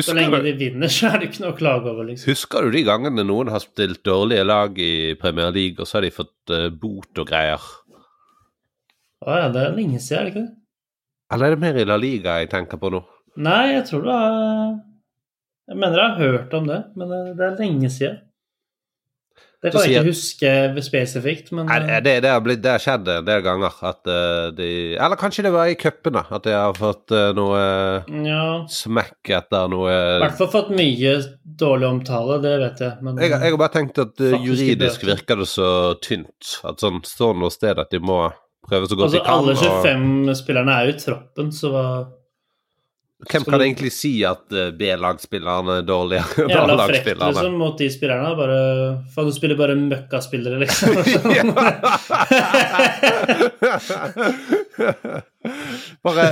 Så lenge de vinner, så er det ikke noe å klage over, liksom. husker du de gangene noen har stilt dårlige lag i Premier League, og så har de fått uh, bot og greier? Å ja, det er lenge siden, er det ikke det? Eller er det mer i La Liga jeg tenker på nå? Nei, jeg tror det er Jeg mener jeg har hørt om det, men det er lenge siden. Det kan jeg ikke huske spesifikt, men Nei, det, det, har blitt, det har skjedd en del ganger at eh, de Eller kanskje det var i cupene, at de har fått eh, noe ja. smekk etter noe I hvert fall fått mye dårlig omtale, det vet jeg. Men jeg, jeg har bare tenkt at eh, juridisk virker det så tynt. At sånn står noe sted at de må prøve så godt altså, de kan. alle og- 25 spillerne er jo i troppen, så hva Hvem kan du- egentlig si at eh, B-lagsspillerne er dårligere enn Jævla frekt A-lagsspillerne? liksom, mot de spillerne. Bare Faen, du spiller bare møkkaspillere, liksom. bare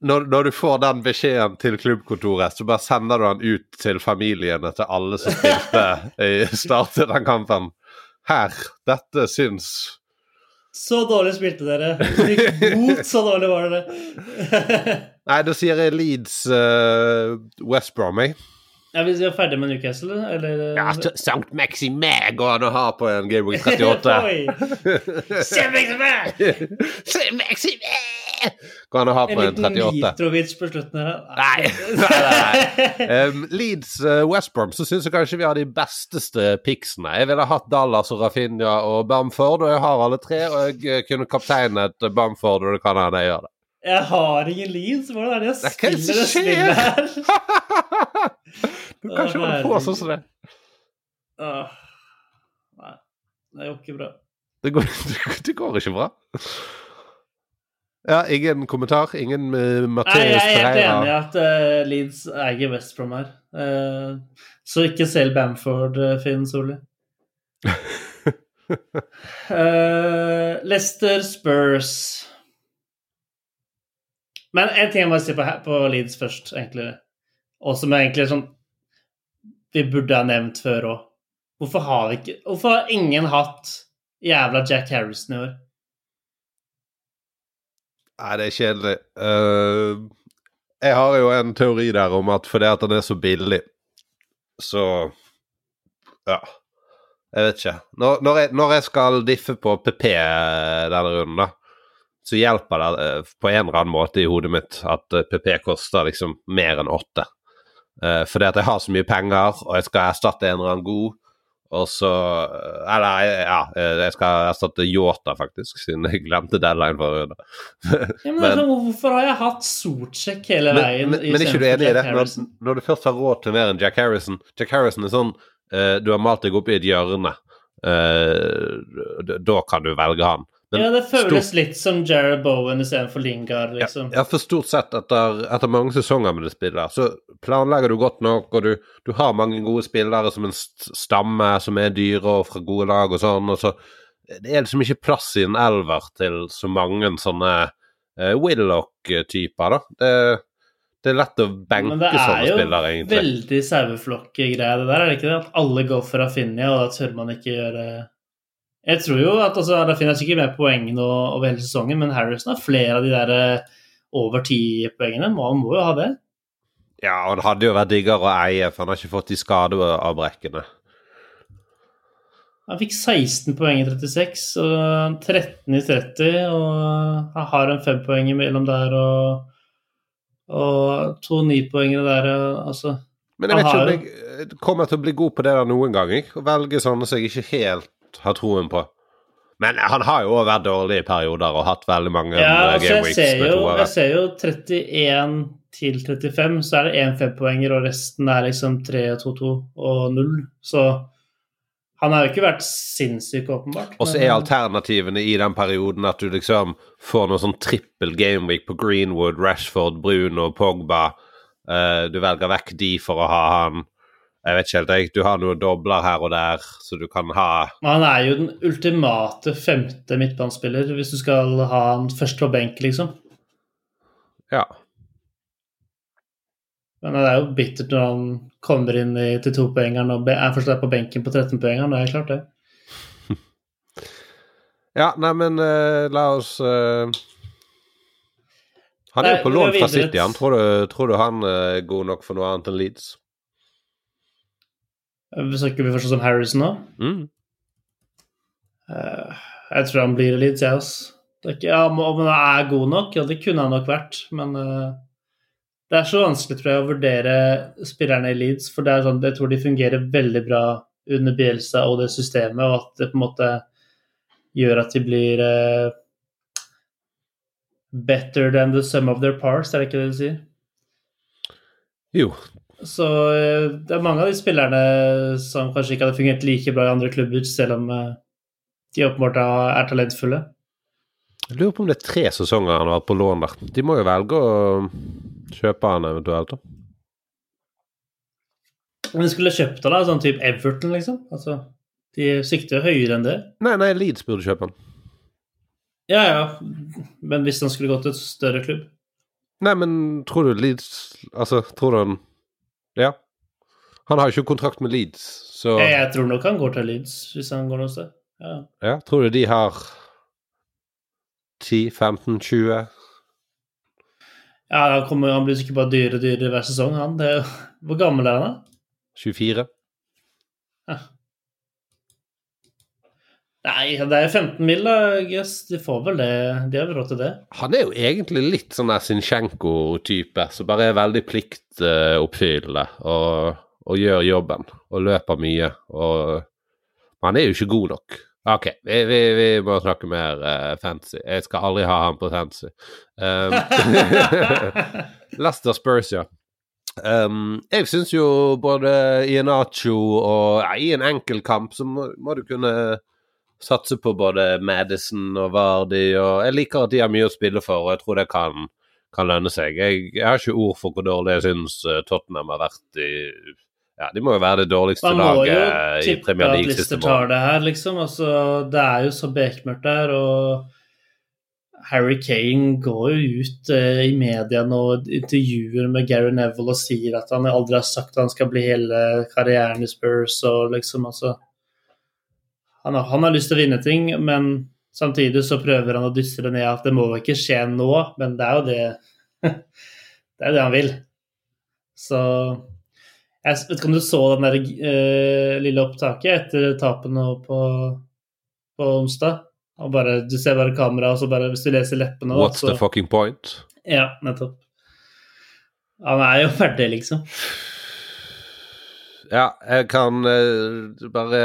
når, når du får den beskjeden til klubbkontoret, så bare sender du den ut til familiene til alle som spilte i startet den kampen. Her, dette syns Så dårlig spilte dere. Fikk så dårlig var det. Nei, da sier jeg Leeds uh, West Bromway. Ja, Hvis vi er ferdig med Newcastle, eller Ja, Sankt Maxime går an å ha på en Game Week 38. Oi! Sankt Maxime! Sankt Maxime! kan han ha på En 38. en liten 38. Mitrovic på slutten her. Nei, nei, nei, nei. Um, Leeds uh, West Brom, så syns jeg kanskje vi har de besteste picksene. Jeg ville hatt Dallas og Rafinha og Bamford, og jeg har alle tre. Og jeg uh, kunne kapteinet Bamford, og det kan hende jeg gjør det. Jeg har ingen Leeds. Hvordan er det jeg spiller er det det spillet her? du kan ikke holde på sånn som det. Åh. Nei, det går ikke bra. Det går, det går ikke bra. Ja, ingen kommentar? Ingen uh, Nei, Mateus jeg er helt enig i at uh, Leeds eier West Brom her. Uh, så ikke selv Bamford, uh, Finn Solli. uh, Leicester Spurs Men en ting jeg må si på, på Leeds først, egentlig. Og som er egentlig sånn Vi burde ha nevnt før òg. Hvorfor har vi ikke Hvorfor har ingen hatt jævla Jack Harrison i år? Nei, det er kjedelig. Uh, jeg har jo en teori der om at fordi at han er så billig, så Ja. Jeg vet ikke. Når, når, jeg, når jeg skal diffe på PP denne runden, da, så hjelper det eh, på en eller annen måte i hodet mitt at eh, PP koster liksom mer enn åtte. Eh, fordi at jeg har så mye penger, og jeg skal erstatte en eller annen god. Og så eh, Eller, ja, eh, jeg skal erstatte Yota, faktisk, siden jeg glemte deadline for runde. Ja, men, Men- altså, hvorfor har jeg hatt Sortsjekk hele veien? men, men er ikke du enig i det? Når, når du først har råd til mer enn Jack Harrison Jack Harrison er sånn uh, Du har malt deg opp i et hjørne. Uh, da kan du velge han. Men ja, det føles litt som Jared Bowen istedenfor Lingard, liksom. ja, for stort sett etter, etter mange sesonger med det spillet, der, så planlegger du godt nok, og du, du har mange gode spillere som en stamme som er dyre og fra gode lag og sånn, og så Det er liksom ikke plass i en elver til så mange sånne uh, Willoch-typer, da. Det, det er lett å benke sånne spillere, egentlig. Men det er jo veldig saueflokk-greie, det der, er det ikke det? At alle går for Rafinha, og da tør man ikke gjøre Jeg tror jo at altså, Rafinha er sikkert mer poeng nå over hele sesongen, men Harrison har flere av de der eh, over ti-poengene. Han må jo ha det. Ja, og det hadde jo vært diggere å eie, for han har ikke fått de skadeavbrekkene. Han fikk 16 poeng i 36 og 13 i 30, og han har en fempoeng mellom der og, og to nipoengere der. Altså, Men jeg vet ikke om jeg kommer til å bli god på det der noen gang. Å velge sånne som jeg ikke helt har troen på. Men han har jo vært dårlig i perioder og hatt veldig mange ja, eh, altså, game weeks ser med jo, jeg ser jo 31 til 35, så er det én fempoenger, og resten er liksom 3 2 2 og 0. Så han har jo ikke vært sinnssyk, åpenbart. Og så er alternativene i den perioden at du liksom får noe sånn trippel gameweek på Greenwood, Rashford, Bruno, Pogba. Eh, du velger vekk de for å ha han Jeg vet ikke helt, jeg. Du har noen dobler her og der, så du kan ha han er jo den ultimate femte midtbanespiller hvis du skal ha han først på benk, liksom. Ja. Men det er jo bittert når han kommer inn i, til topoengeren og er først der på benken på 13-poengeren. Det er klart, det. Ja, nei, men eh, la oss uh... Han er jo på lån fra. City. Han. Tror, du, tror du han eh, er god nok for noe annet enn Leeds? Snakker vi først om Harrison nå? Mm. Uh, Jeg tror han blir Leeds, jeg, altså. Ikke, ja, om om han er god nok, ja, det kunne han nok vært, men uh, det er så vanskelig, tror jeg, å vurdere spillerne i Leeds, for det er sånn, jeg tror de fungerer veldig bra under Bielsa og det systemet, og at det på en måte gjør at de blir eh, better than the sum of their parts, er det ikke det du sier? Jo. Så eh, det er mange av de spillerne som kanskje ikke hadde fungert like bra i andre klubber, selv om eh, de åpenbart er talentfulle. Jeg lurer på om det er tre sesonger han har vært på lån der. De må jo velge å kjøpe han eventuelt, da. Men de skulle kjøpt han da, sånn type Everton, liksom. Altså, de sikter høyere enn det. Nei, nei, Leeds burde kjøpe han. Ja, ja, men hvis han skulle gått til et større klubb Nei, men tror du Leeds Altså, tror du han Ja. Han har ikke kontrakt med Leeds, så jeg, tror nok han går til Leeds, hvis han går noe sted. Ja. Ja, tror du de har 10, 15, 20 Ja, han, kommer, han blir sikkert bare dyrere og dyrere hver sesong, han. Det hvor gammel er han, da? 24? Nei, det er 15 mil, da. Yes, de får vel det. De har råd til det. Han er jo egentlig litt sånn der Zinchenko-type, som bare er veldig pliktoppfyllende og, og gjør jobben og løper mye. Og han er jo ikke god nok. OK, vi, vi, vi må snakke mer uh, fancy. Jeg skal aldri ha han på fancy. Um, Lester Spurs, ja. Um, jeg syns jo både i en Acho og ja, i en enkeltkamp så må, må du kunne satse på både Madison og Vardi, og jeg liker at de har mye å spille for, og jeg tror det kan, kan lønne seg. Jeg, jeg, har ikke ord for hvor dårlig jeg syns eh, Tottenham har vært i ja, De må jo være det dårligste laget i Premier League siste måned. tar det her, liksom. Altså, det er jo så bekmørkt der, og Harry Kane går jo ut eh, i media nå intervjuer med Gary Neville og sier at han aldri har sagt at han skal bli hele karrieren i Spurs, og liksom altså han har, han har, lyst til å vinne ting, men samtidig så prøver han å dysse det ned at det må jo ikke skje nå, men det er jo det Det er det han vil. Så Jeg vet ikke om du så den der uh, lille opptaket etter tapet nå på, på onsdag? Og bare, Du ser bare kameraet, og så bare Hvis du leser leppene What's så, the fucking point? Ja, nettopp. Han er jo ferdig, liksom. Ja, jeg kan uh, bare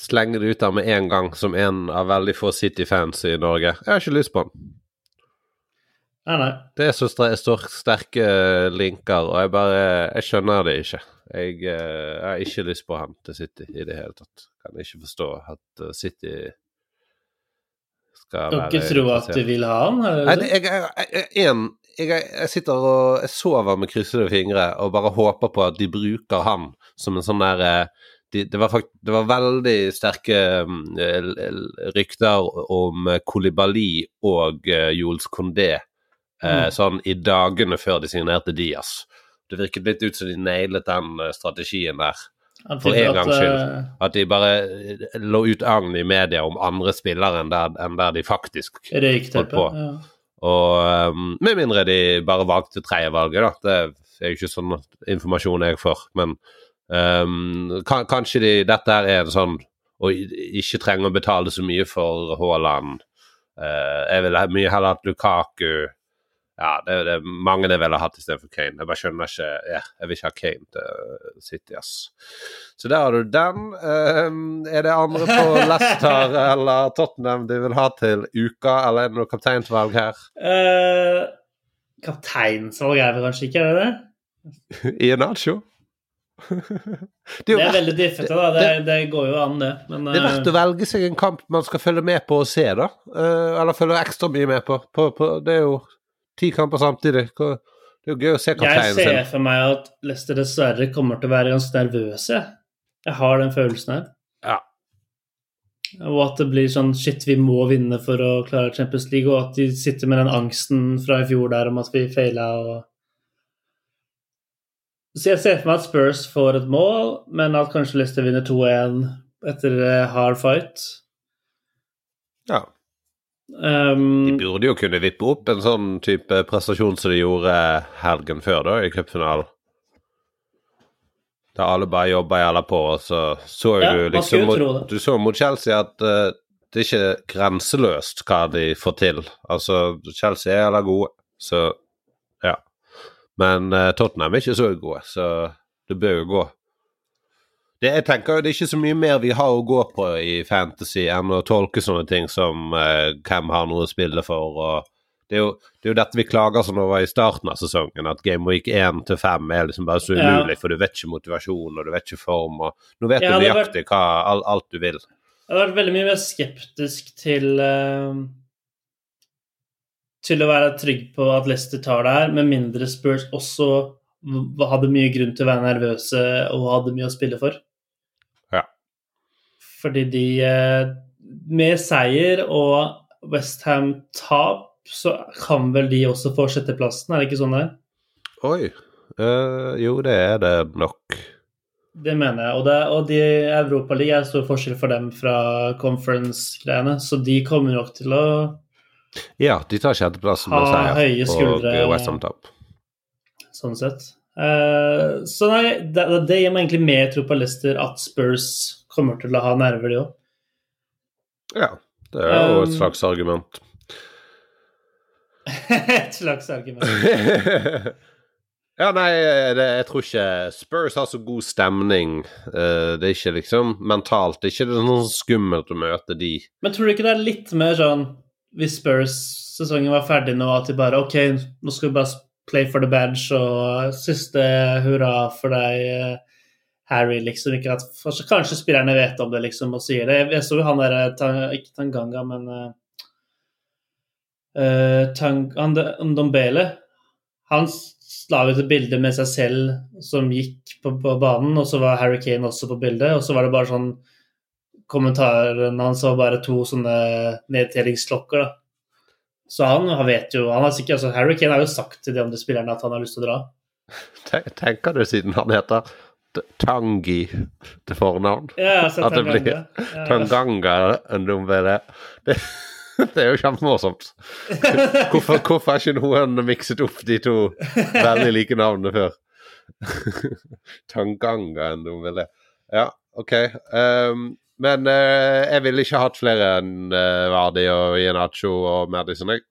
slenge det ut der med en gang, som en av veldig få City-fans i Norge. Jeg har ikke lyst på den. Nei, nei. Det er så sterke linker, og jeg bare Jeg skjønner det ikke. Jeg, uh, jeg har ikke lyst på han til City i det hele tatt. Kan ikke forstå at uh, City skal være Dere tror at de vil ha han? Nei, jeg, jeg, jeg, en, jeg, jeg, sitter og jeg sover med kryssede fingre og bare håper på at de bruker han som en sånn der eh, de, det, var fakt, det, var veldig sterke um, rykter om Kolibali og uh, Jules Condé uh, mm. sånn i dagene før de signerte Diaz. Det virket litt ut som de nailet den uh, strategien der. For en gangs skyld. At de bare lå ut agn i media om andre spillere enn der, enn der de faktisk holdt på. Ja. Og um, Med mindre de bare valgte tredjevalget, da. Det er jo ikke sånn informasjon jeg får. Men um, kan, kanskje de, dette er en sånn Og ikke trenger å betale så mye for Haaland. Uh, jeg vil mye heller hatt Lukaku ja, det, det er mange jeg ville hatt istedenfor Kane. Jeg bare skjønner ikke yeah, Jeg vil ikke ha Kane til City, ass. Så der har du den. Um, er det andre på Leicester eller Tottenham du vil ha til uka, eller er det noe kapteinsvalg her? Uh, kapteinsvalg er vel kanskje ikke, det det? Iheanacho? Det, er, det er veldig diffete, da. Det, det, det, går jo an, det. Men, det er verdt å velge seg en kamp man skal følge med på og se, da. Uh, eller følge ekstra mye med på. på, på det er jo Ti kamper samtidig. Det er jo gøy å se kapteinen sin. Jeg ser for meg at Leicester dessverre kommer til å være ganske nervøse. Jeg har den følelsen her. Ja. Og at det blir sånn shit, vi må vinne for å klare Champions League, og at de sitter med den angsten fra i fjor der om at vi feila og Så jeg ser for meg at Spurs får et mål, men at kanskje Leicester vinner 2-1 etter hard fight. Ja. Um, de burde jo kunne vippe opp en sånn type prestasjon som de gjorde helgen før, da, i cupfinalen. Der alle bare jobba jævla på, og så så ja, du liksom mot, Du så mot Chelsea at uh, det er ikke grenseløst hva de får til. Altså, Chelsea er jævla gode, så. Men uh, Tottenham er ikke så gode, så det bør jo gå. Det, jeg tenker det er ikke så mye mer vi har å gå på i Fantasy enn å tolke sånne ting som uh, hvem har noe å spille for. og det er, jo, det er jo dette vi klager som over i starten av sesongen, at Game Week 1 til 5 er liksom bare så umulig, ja. for du vet ikke motivasjon og du vet ikke form. og Nå vet ja, du nøyaktig hva, alt, alt du vil. Jeg har vært veldig mye mer skeptisk til uh, til å være trygg på at Leicester tar det her, med mindre Spurs også hadde mye grunn til å være nervøse og hadde mye å spille for. Ja. Fordi de eh, Med seier og Westham-tap, så kan vel de også få sjetteplassen, er det ikke sånn det er? Oi. Uh, jo, det er det nok. Det mener jeg. Og, det, og de Europaligaen er stor forskjell for dem fra conference-greiene, så de kommer nok til å Ja, de tar sjetteplassen med seier og Westham-tap. Sånn sett. Uh, så nei, det, det gir meg egentlig mer tro på Leicester at Spurs kommer til å ha nerver, de òg. Ja, det er jo et Um, slags argument. Et slags argument. ja, nei, det, jeg tror ikke Spurs har så god stemning. Uh, det er ikke liksom mentalt Det er ikke noe sånn skummelt å møte de. Men tror du ikke det er litt mer sånn hvis Spurs-sesongen var ferdig nå, at de bare OK, nå skal vi bare play for the badge og siste hurra for deg, eh, Harry, liksom. Ikke at, kanskje spillerne vet om det, liksom, og sier det. Jeg, så jo han derre Ikke Tanganga, men uh, Tang, Ndombele. Han la ut et bilde med seg selv som gikk på, på banen, og så var Harry Kane også på bildet, og så var det bare sånn kommentaren hans var bare to sånne nedtellingsklokker, da. Så han vet jo han har sikkert, altså Harry Kane har jo sagt til de andre spillerne at han har lyst til å dra. Tenk, Tenker du siden han heter Tangi til fornavn? Ja, At det blir Tanganga. Ja. Tanganga Ndombele. Det, det er jo kjempemorsomt. Hvorfor, hvorfor har ikke noen mikset opp de to veldig like navnene før? Tanganga Ndombele. Ja, OK. Um, men uh, jeg ville ikke hatt flere enn uh, Vardi og Ienacho og Madison, jeg.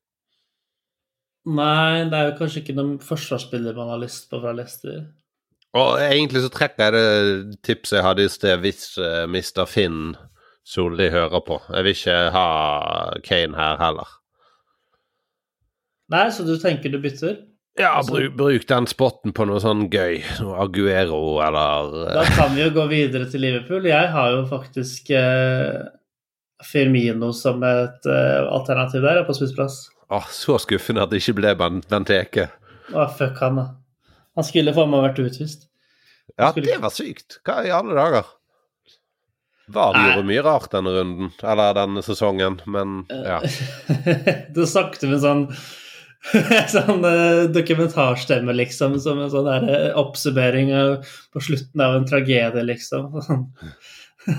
Nei, det er jo kanskje ikke noen forsvarsspiller man har lyst på fra Leicester. Og egentlig så trekker jeg det tipset jeg hadde i sted hvis uh, Mr. Finn Solli hører på. Jeg vil ikke ha Kane her heller. Nei, så du tenker du bytter? Ja, Altså- bruk, bruk den spotten på noe sånn gøy. Noe Aguero eller Da eh, kan vi jo gå videre til Liverpool. Jeg har jo faktisk eh, Firmino som et eh, alternativ der, på spissplass. Åh, Så skuffende at det ikke ble Benteke. Å, fuck han, da. Han skulle faen meg vært utvist. Ja, Skulle- det var sykt. Hva i alle dager? VAR det gjorde mye rart denne runden, eller denne sesongen, men ja. det sakte med sånn Sånn eh, dokumentarstemme, liksom. Som en sånn der, eh, oppsummering av, på slutten av en tragedie, liksom. Sånn.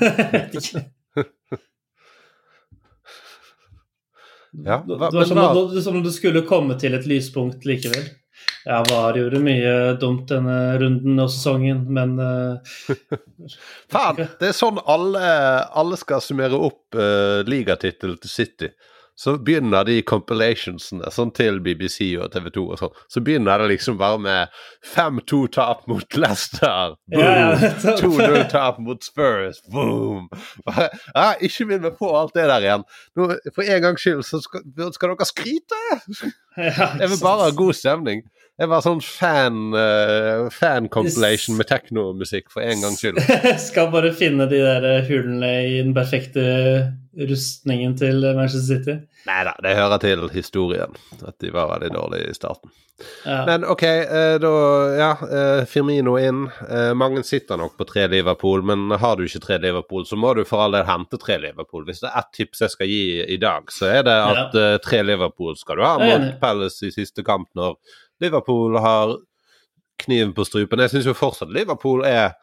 Vet ikke. Ja, Det var som, hva- du- som om du skulle komme til et lyspunkt likevel. Ja, VAR gjorde mye dumt denne runden og sesongen, men uh, Faen, det er sånn alle, alle skal summere opp uh, ligatittelen til City. Så begynner de compilationsene sånn til BBC og TV 2 og sånn. Så begynner det liksom bare med 5-2-tap mot Leicester. Boom! Ja, ja. 2-0-tap mot Spurs. Boom! Ja, ikke minn meg på alt det der igjen. Nå, for en gangs skyld så skal, skal dere skryte! det Jeg vil bare ha god stemning. Jeg var sånn fan, uh, fan compilation med teknomusikk for en gangs skyld. Skal bare finne de der hulene hullene i den perfekte rustningen til Manchester City. Nei da, det hører til historien. At de var veldig dårlige i starten. Ja. Men OK, uh, da Ja, uh, Firmino inn. Eh, mange sitter nok på tre Liverpool, men har du ikke tre Liverpool, så må du for all del hente tre Liverpool. Hvis det er ett tips jeg skal gi i dag, så er det at eh, tre Liverpool skal du ha mot. Palace i siste kamp, når Liverpool har kniven på strupen. Jeg syns jo fortsatt Liverpool er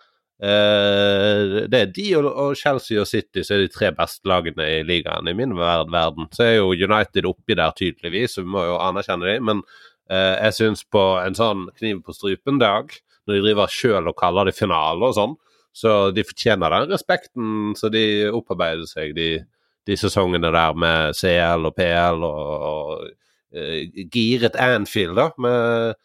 eh, Det er de og, og Chelsea og City som er de tre beste lagene i ligaen i min verden. Så er jo United oppi der tydeligvis, så vi må jo anerkjenne dem. Men eh, jeg syns på en sånn kniv på strupen-dag, når de driver sjøl og kaller det finale og sånn, så de fortjener den respekten så de opparbeider seg de, de sesongene der med CL og PL og, og giret Anfield, da. Med,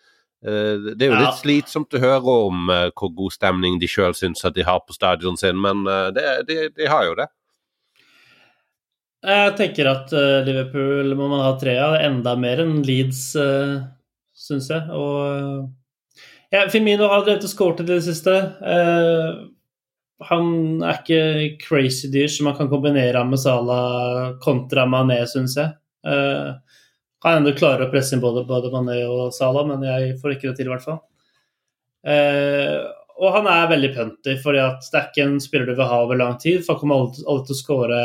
eh, det er jo Ja. litt slitsomt å høre om eh, hvor god stemning de sjøl syns at de har på stadion sin, men eh, det, de, de har jo det. Jeg tenker at eh, Liverpool må man ha tre av. Enda mer enn Leeds, uh, syns jeg. Og eh, ja, Firmino har drevet og skåret i det siste. Eh, han er ikke crazy dyr, som man kan kombinere ham med Salah kontra Mané, syns jeg. Uh, kan hende du klarer å presse inn både, både Mané og Salah, men jeg får ikke det til, i hvert fall. Eh, og han er veldig punty, at det er ikke en spiller du vil ha over lang tid. For han kommer aldri, aldri til å skåre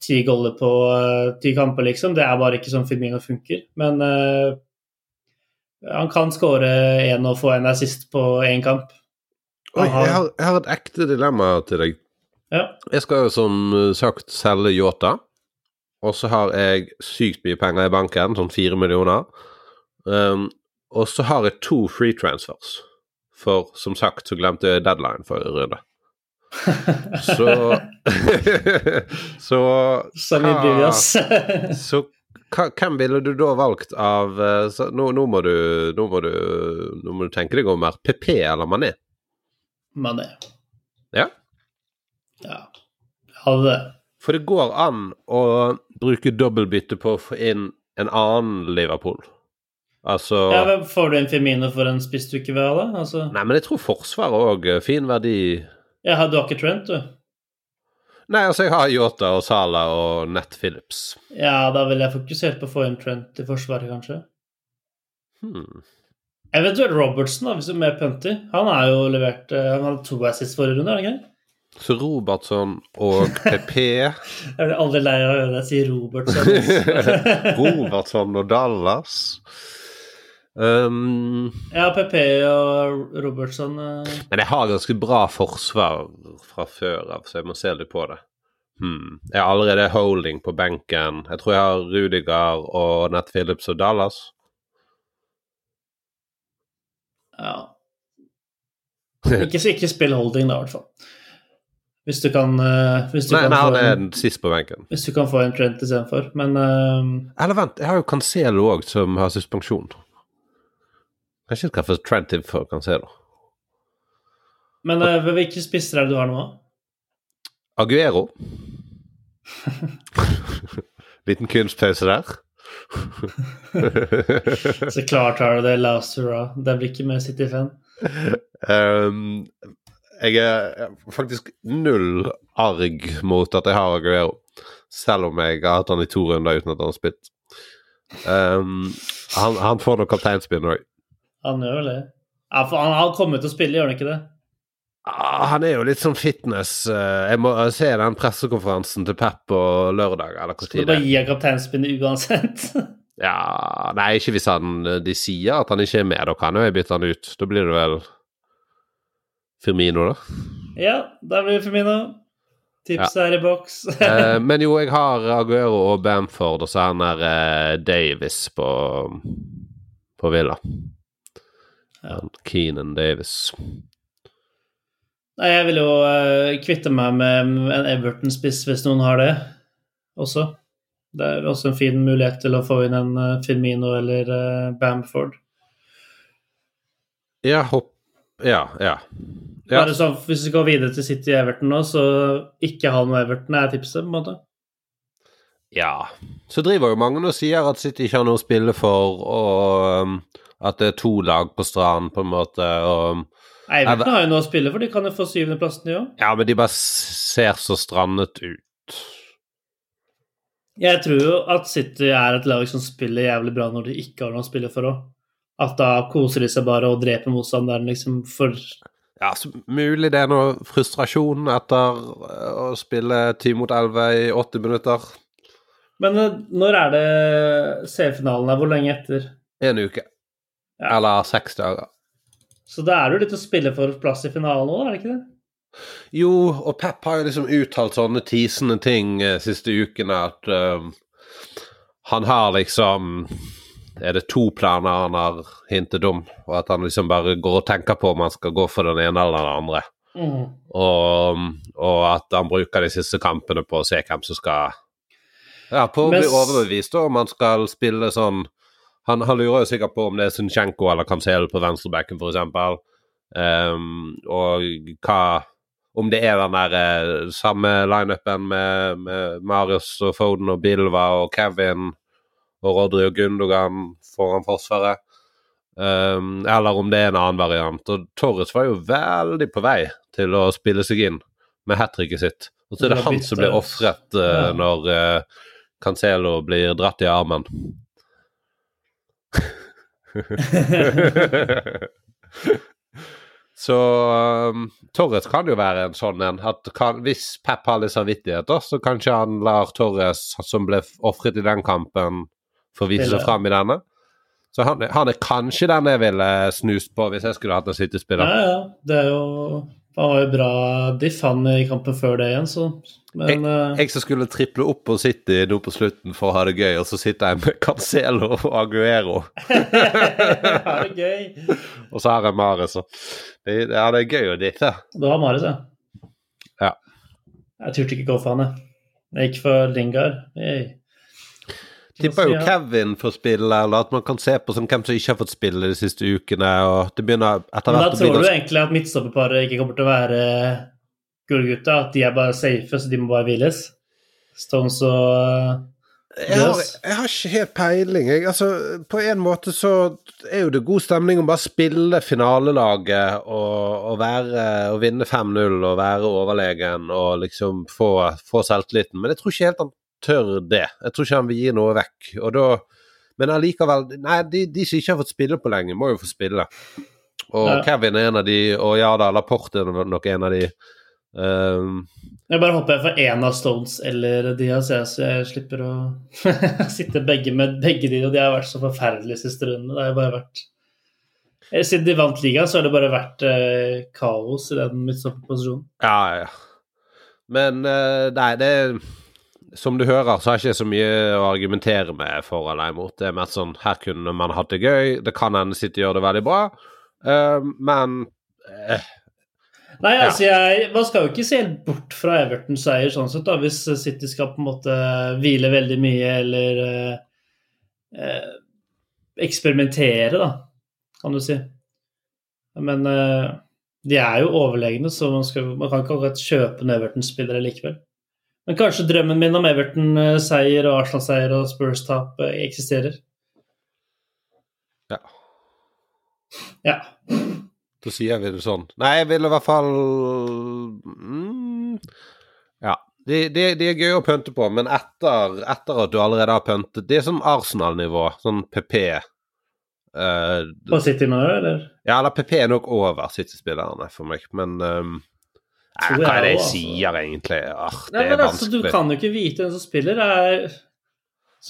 ti goller på eh, ti kamper, liksom. Det er bare ikke sånn Firmino funker. Men eh, han kan skåre én og få en assist på én kamp. Oi, jeg har, jeg har et ekte dilemma til deg. Ja. Jeg skal jo som sagt selge Yota, og så har jeg sykt mye penger i banken, sånn fire millioner. Um, og så har jeg to free transfers, for som sagt så glemte jeg deadline forrige runde. Så Så Så bryr oss. Så hvem ville du da valgt av eh, så, nå, nå, må du, nå, må du, nå må du tenke deg om mer. PP eller Mané? Mané. Ja. Ja. Hadde det. For det går an å bruke dobbeltbytte på å få inn en annen Liverpool. Altså Ja, men Får du en Firmino for en spiss du ikke vil ha, da? Altså, Nei, men jeg tror Forsvaret òg fin verdi Ja, du har ikke Trent, du? Nei, altså jeg har Yota og Sala og Nett Phillips. Ja, da ville jeg fokusert på å få inn Trent i forsvaret, kanskje. Hmm. Eventuelt Robertson, da, hvis du er mer punty. Han har jo levert eh, Han hadde to assist forrige runde, er det ikke? Så Robertson og PP Jeg blir aldri lei av å høre deg si Robertson. Robertson og Dallas. Um, ja, PP og Robertson uh... men jeg har ganske bra forsvar fra før av, så jeg må se litt på det. Hmm. Jeg har allerede holding på benken. Jeg tror jeg har Rudiger og Nett Phillips og Dallas. Ja. Ikke, ikke spill holding, da, i hvert fall. Hvis du kan eh, hvis du Nei, kan nei, få han er en, sist på benken. Hvis du kan få en Trent istedenfor. Men uh, Eller vent, jeg har jo Cancelo òg, som har suspensjon. Kanskje jeg skal få Trent inn for Cancelo. Men uh, hvilke spisser er det du har nå? Aguero. Liten kunstpause der. Så klart har du det, Lausura. Den blir ikke med City-fan. um, jeg er faktisk null arg mot at jeg har Aguero, selv om jeg har hatt han i to runder uten at han har spilt. Um, han, han får nok kapteinspinn òg. Han gjør vel det. Ja, for han har kommet til å spille, gjør han ikke det? Ah, han er jo litt sånn fitness eh, Jeg må se den pressekonferansen til Pep på lørdag, eller hvor Skal tid du det bare er. gi han kapteinspinn uansett? Ja, nei, ikke hvis han de sier at han ikke er med. Da kan jo jeg bytte han ut. Da blir det vel Firmino, da. ja, da blir det Firmino. Tipset er i boks. Eh, men jo, jeg har Aguero og Bamford, og så er han der eh, Davis på, på Villa. Ja. Keenan Davis. Nei, jeg vil jo eh, kvitte meg med en Everton-spiss hvis noen har det også. Det er også en fin mulighet til å få inn en eh, Firmino eller eh, Bamford. Ja, hopp Ja, ja. ja. Bare sånn, Hvis vi går videre til City Everton nå, så ikke ha noe Everton er tipset, på en måte. Ja. Så driver jo mange og sier at City ikke har noe å spille for, og um, at det er to lag på stranden, på en måte, og Nei, Everton har jo noe å spille for, de kan jo få syvendeplassen, de òg. Ja, men de bare ser så strandet ut. Jeg tror jo at City er et lag som spiller jævlig bra når de ikke har noe å spille for òg. At da koser de seg bare og dreper motstanderen, liksom, for Ja, så mulig det er noe frustrasjon etter eh, å spille 10 mot 11 i 80 minutter. Men eh, når er det seriefinalen er? Hvor lenge etter? En uke. Ja. Eller seks dager. Så da er det jo litt å spille for plass i finalen òg, er det ikke det? Jo, og Pep har jo liksom uttalt sånne tisende ting eh, siste ukene at eh, han har liksom Er det to planer han har hintet om, og at han liksom bare går og tenker på om han skal gå for den ene eller den andre. Mm. Og, og at han bruker de siste kampene på å se hvem som skal Ja, på å bli s- overbevist om han skal spille sånn han, han lurer jo sikkert på om det er Zinchenko eller Kansel på venstrebacken, f.eks. Um, og hva Om det er den der eh, samme lineupen med, med Marius og Foden og Bilva og Kevin og Rodri og Gundogan foran Forsvaret. Um, eller om det er en annen variant. Og Torres var jo veldig på vei til å spille seg inn med hat tricket sitt. Og så er det han som blir ofret uh, Ja. når uh, Cancelo blir dratt i armen. Så um, Torres kan jo være en sånn en. Kan, hvis Pep har litt samvittighet, så kanskje han lar Torres, som ble ofret i den kampen, få vise seg fram i denne. Så han, han er kanskje den jeg ville snust på hvis jeg skulle hatt en Ja, City-spiller. ja. Det er jo Han var jo bra diff, han i kampen før det igjen, så Men jeg, Jeg som skulle triple opp på City nå på slutten for å ha det gøy, og så sitter jeg med Cancelo og Aguero. ha det gøy. Og så har jeg Mares. ja, det er gøy å diffe. Du har Marius, ja. Jeg turte ikke gå for han, jeg. Jeg gikk for Lingard. Hey. Tipper jo. Kevin får spille, eller at man kan se på sånn, hvem som ikke har fått spille de siste ukene. og det begynner etter Men da tror begynner... du egentlig at midtstopperparet ikke kommer til å være gullgutta? At de er bare safe, så de må bare hviles? Stones og jeg har, jeg har ikke helt peiling. Jeg, altså, på en måte så er jo det god stemning å bare spille finalelaget og, og, være, og vinne 5-0 og være overlegen og liksom få, få selvtilliten. Men jeg tror ikke helt han tør det. Jeg tror ikke han vil gi noe vekk. Og da, men allikevel Nei, de, de som ikke har fått spille på lenge, må jo få spille. Og Ja. Kevin er en av de, og ja da, Laporte er nok en av de. Um, Jeg bare håper jeg får én av Stones eller Diaz, jeg, så jeg slipper å sitte begge med begge de, og de har vært så forferdelige siste runde. Det har bare vært Eh, Siden de vant ligaen, så har det bare vært eh, kaos i den midtstopperposisjonen. Ja, ja. Men uh, nei, det Som du hører, så har jeg ikke så mye å argumentere med for eller imot. Det er mer sånn Her kunne man hatt det gøy. Det kan hende City gjør det veldig bra, uh, men uh, Nei, altså jeg, Man skal jo ikke se helt bort fra Evertons seier sånn sett, da, hvis City skal på en måte hvile veldig mye eller eh, eh, eksperimentere, da, kan du si. Men eh, de er jo overlegne, så man, skal, man kan ikke akkurat kjøpe en Everton-spillere likevel. Men kanskje drømmen min om Everton-seier og Arsenal-seier og Spurs-tap eh, eksisterer. Ja. Ja. Da sier vi det sånn. Nei, jeg vil i hvert fall mm, Ja. De, de, de er gøy å pønte på, men etter, etter at du allerede har pøntet Det er som Arsenal-nivå, sånn PP. Uh, På City nå, eller? ja, eller PP er nok over City-spillerne for meg, men um, Hva er det jeg også, sier, egentlig? Det Nei, men altså, du kan jo ikke vite hvem som spiller. Er,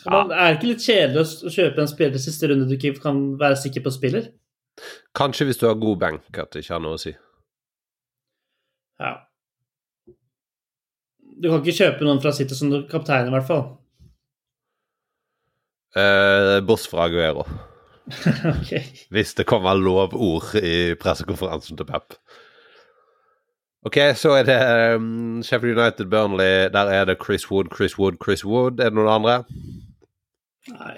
man, er det ikke litt kjedelig å kjøpe en spiller siste runde du ikke kan være sikker på spiller? Kanskje hvis du har god benk, at det ikke har noe å si. Ja. Du kan ikke kjøpe noen fra City som kaptein, i hvert fall. Eh, Boss fra Aguero. okay. Hvis det kommer lovord i pressekonferansen til Pep. Ok, så er det um, Sheffield United Burnley. Der er det Chris Wood, Chris Wood, Chris Wood. Er det noen andre? Nei.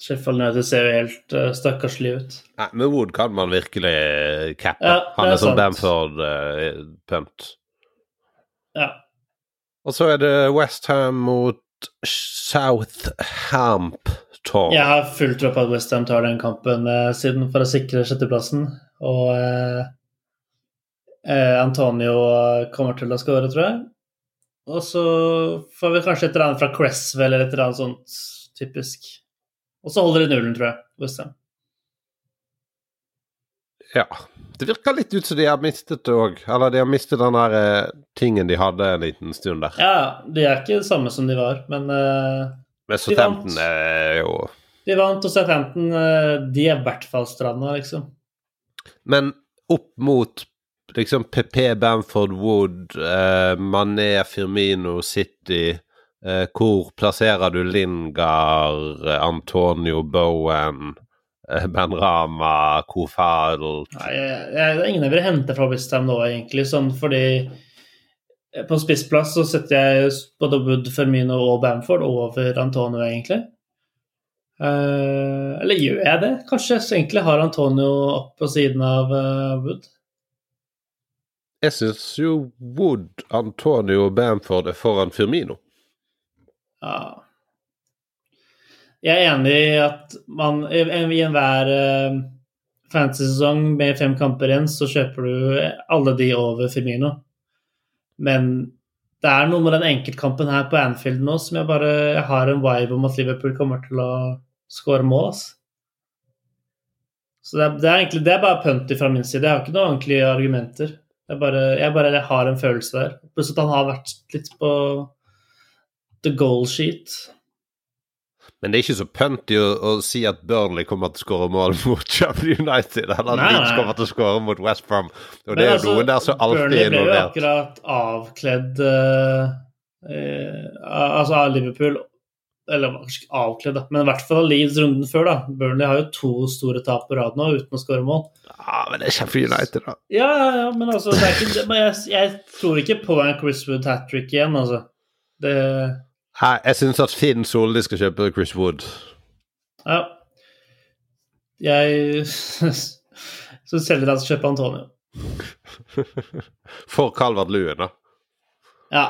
Sheffield United ser jo helt uh, stakkarslig ut. Nei, med Wood kan man virkelig cappe. Ja, Han er er som. Bamford-punt. Ja. Og så er det Westham mot Southampton. Jeg har fullt tro på at Westham tar den kampen uh, siden for å sikre sjetteplassen. Og eh, eh, Antonio kommer til å skåre, tror jeg. Og så får vi kanskje et eller annet fra Cresswell eller et eller annet sånt typisk. Og så holder de nullen, tror jeg. Westham. Ja. Det virker litt ut som de har mistet det òg. Eller de har mistet den der eh, tingen de hadde en liten stund der. Ja, de er ikke det samme som de var, men eh, Men Southampton er jo de vant, og Southampton eh, de er i hvert fall stranda, liksom. Men opp mot liksom PP, Bamford, Wood, eh, Mané, Firmino, City eh, Hvor plasserer du Lingard, eh, Antonio Bowen, eh, Ben Rama, Kofal jeg, er ingen jeg vil hente fra Westham nå, egentlig, sånn fordi eh, på spissplass så setter jeg både Wood, Firmino og Bamford over Antonio, egentlig. Eh, eller gjør jeg det? Kanskje så egentlig har Antonio opp på siden av uh, Wood. Jeg syns jo Wood, Antonio Bamford er foran Firmino. Ja. Jeg er enig i at man i enhver uh, fantasy-sesong med fem kamper igjen, så kjøper du alle de over Firmino. Men det er noe med den enkeltkampen her på Anfield nå som jeg bare jeg har en vibe om at Liverpool kommer til å skåre mål. ass. Så det er, det er egentlig det er bare punty fra min side. Jeg har ikke noen ordentlige argumenter. Jeg bare, jeg bare jeg har en følelse der. Pluss at han har vært litt på the goal sheet. Men det er ikke så punty å, å si at Burnley kommer til å skåre mål mot Champions United, eller at Leeds kommer til å skåre mot West Brom. Og det er altså, noen der som alltid Burnley er ble jo akkurat avkledd uh, uh, altså av Liverpool Eller avkledd, men i hvert fall Leeds runden før. da. Burnley har jo to store tap på rad nå uten å skåre mål. Ja, men det er Sheffield United, da. Ja, ja, ja, men altså det ikke, men jeg, jeg tror ikke på en Chris Wood hat trick igjen, altså. Det Hei, jeg syns at Finn Solli skal kjøpe Chris Wood. Ja. Jeg Så selger jeg skal kjøpe Antonio. For Calvert Lewin, da. Ja.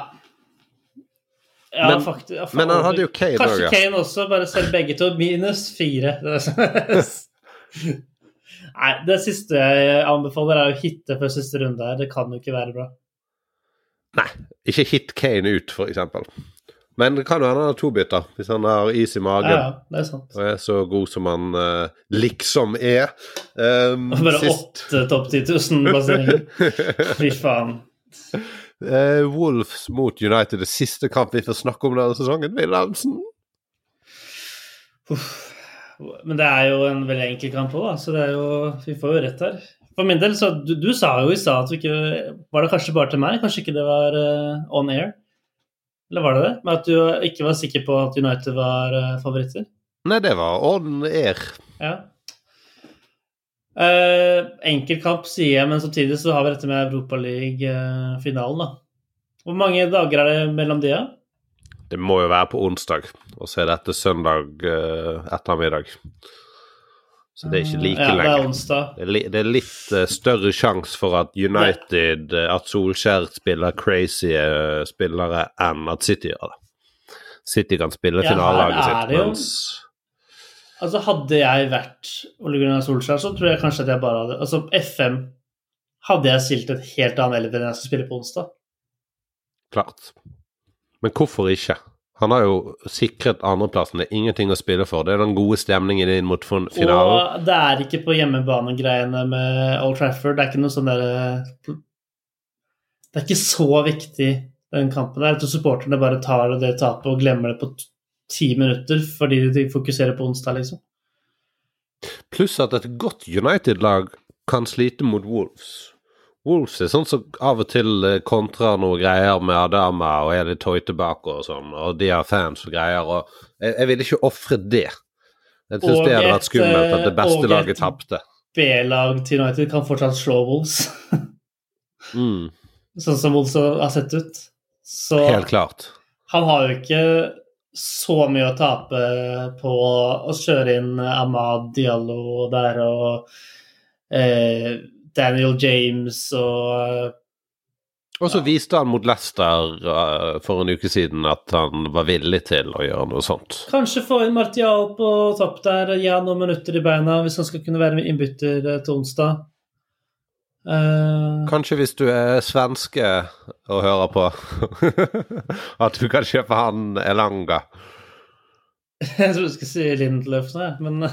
Ja, Men- faktisk. Ja, Men han hadde jo Kane òg, Kanskje ja. Kane også, bare selv begge to. Minus fire. Nei, det siste jeg anbefaler, er å hitte før siste runde her. Det kan jo ikke være bra. Nei, ikke hit Kane ut, for eksempel. Men det kan jo hende han har to bytter, hvis han har is i magen. ja, det er sant. Og er så god som han uh, liksom er. Um, Bare sist åtte topp 10 000-plasseringer. Fy faen. Eh, Wolves mot United, det siste kamp vi får snakke om denne sesongen. Wilhelmsen. Men det er jo en veldig enkel kamp òg, så det er jo, vi får jo rett her. For min del, så du, du sa jo i stad at du ikke Var det kanskje bare til meg? Kanskje ikke det var uh, on air? Eller var det det? Men at du ikke var sikker på at United var uh, favoritter? Nei, det var on air. Ja. Uh, enkel kamp, sier jeg, men samtidig så har vi dette med Europaliga-finalen, da. Hvor mange dager er det mellom de, da? Det må jo være på onsdag, og så er dette søndag uh, ettermiddag. Så det er ikke like ja, det er onsdag. Det er, li det er litt uh, større sjanse for at United, uh, at Solskjær spiller crazy eh, spillere, enn at City gjør det. City kan spille Ja, finalelaget sitt, mens Altså, hadde jeg vært Ole Gunnar Solskjær, så tror jeg kanskje at jeg bare hadde Altså, FM hadde jeg stilt et helt annet elver enn jeg skal spille på onsdag. Klart. Men hvorfor ikke? Han har jo sikret andreplassen. Det er ingenting å spille for. Det er den gode stemningen inn mot fin- finalen. Og det er ikke på hjemmebane-greiene med Old Trafford. Det er ikke noe sånn derre Det er ikke så viktig, den kampen der. Jeg tror supporterne bare tar det tapet og glemmer det på ti minutter fordi de fokuserer på onsdag, liksom. Pluss at et godt United-lag kan slite mot Wolves. Wolves er sånn som av og til eh, kontrer noe greier med Adama og er litt høyt tilbake og sånn, og de har fans og greier, og jeg, jeg vil ikke ofre det. Jeg syns det hadde vært skummelt at det beste laget tapte. og et- B-lag til United kan fortsatt slå Wolves, Mm, sånn som Wolves har sett ut. Så helt klart. han har jo ikke så mye å tape på å kjøre inn Ahmad Diallo der og eh, Daniel James og Og så viste han mot Leicester uh, for en uke siden at han var villig til å gjøre noe sånt. Kanskje få inn Martial på topp der, gi han noen minutter i beina hvis han skal kunne være med innbytter eh, til onsdag. Eh, Kanskje hvis du er svenske og hører på, at du kan kjøpe han Elanga. jeg trodde du skulle si Lindløf jeg, men?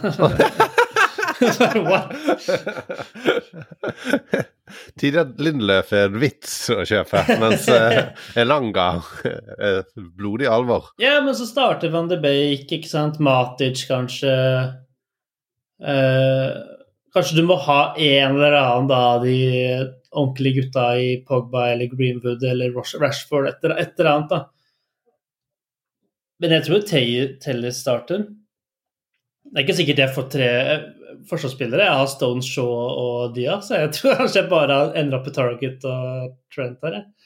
Tidligere Lindløf er en vits å kjøpe, mens eh, Elanga er blodig alvor. Ja, men så starter Van de Beek, ikke sant? Matic, kanskje. Eh, kanskje du må ha en eller annen av de ordentlige gutta i Pogba eller Greenwood eller Rashford, et, eller annet, da. Men jeg tror Telles starter. Det er ikke sikkert jeg får tre eh, forsvarsspillere. Jeg har Stone, Shaw og Dia, så jeg tror kanskje jeg bare ender opp i Target og Trent her, jeg.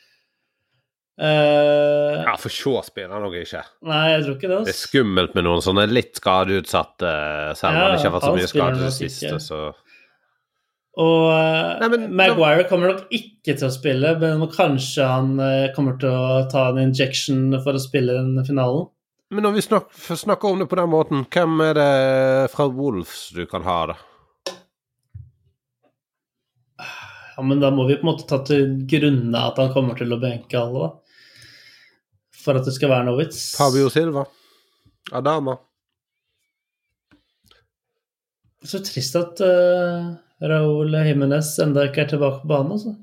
Eh, Ja, for så spiller han nok ikke. Nei, jeg tror ikke det. Det er skummelt med noen sånne litt skadeutsatte, selv om Ja, han ikke har vært så mye skade i det siste, så Og eh, Nei, men- Maguire kommer nok ikke til å spille, men kanskje han eh, kommer til å ta en injection for å spille den finalen. Men når vi snak, snakker om det på den måten, hvem er det fra Wolves du kan ha, da? Ja, Men da må vi på en måte ta til grunne at han kommer til å benke alle, da. For at det skal være noe vits. Fabio Silva? Adama? Så trist at uh, Raúl Jimenez enda ikke er tilbake på banen, altså.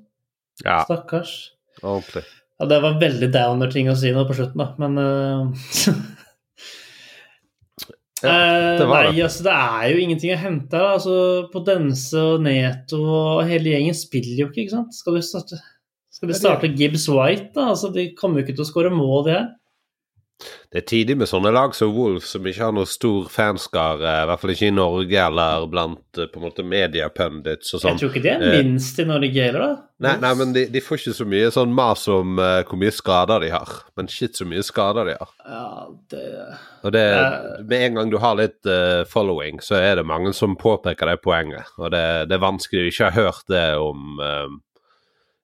Ja, Stakkars. ordentlig. Ja, det var veldig downer-ting å si nå på slutten, da, men uh, Ja, Eh, det var nei, altså det er jo ingenting å hente her. Altså, Podense og Neto og hele gjengen spiller jo ikke, ikke sant? Skal du starte, skal vi starte Gibbs White, da? Altså, de kommer jo ikke til å skåre mål, de her. Det er tidlig med sånne lag som Wolf, som ikke har noe stor fanskare, i hvert fall ikke i Norge eller blant eh, på en måte mediepundits og sånn. Jeg tror ikke de er Eh, minst i Norge heller, da. Nei, nei men de, de får ikke så mye sånn mas om uh, hvor mye skader de har. Men shit, så mye skader de har. Ja, det Og det, med en gang du har litt uh, following, så er det mange som påpeker det poenget. Og det, det er vanskelig å ikke ha hørt det om eh,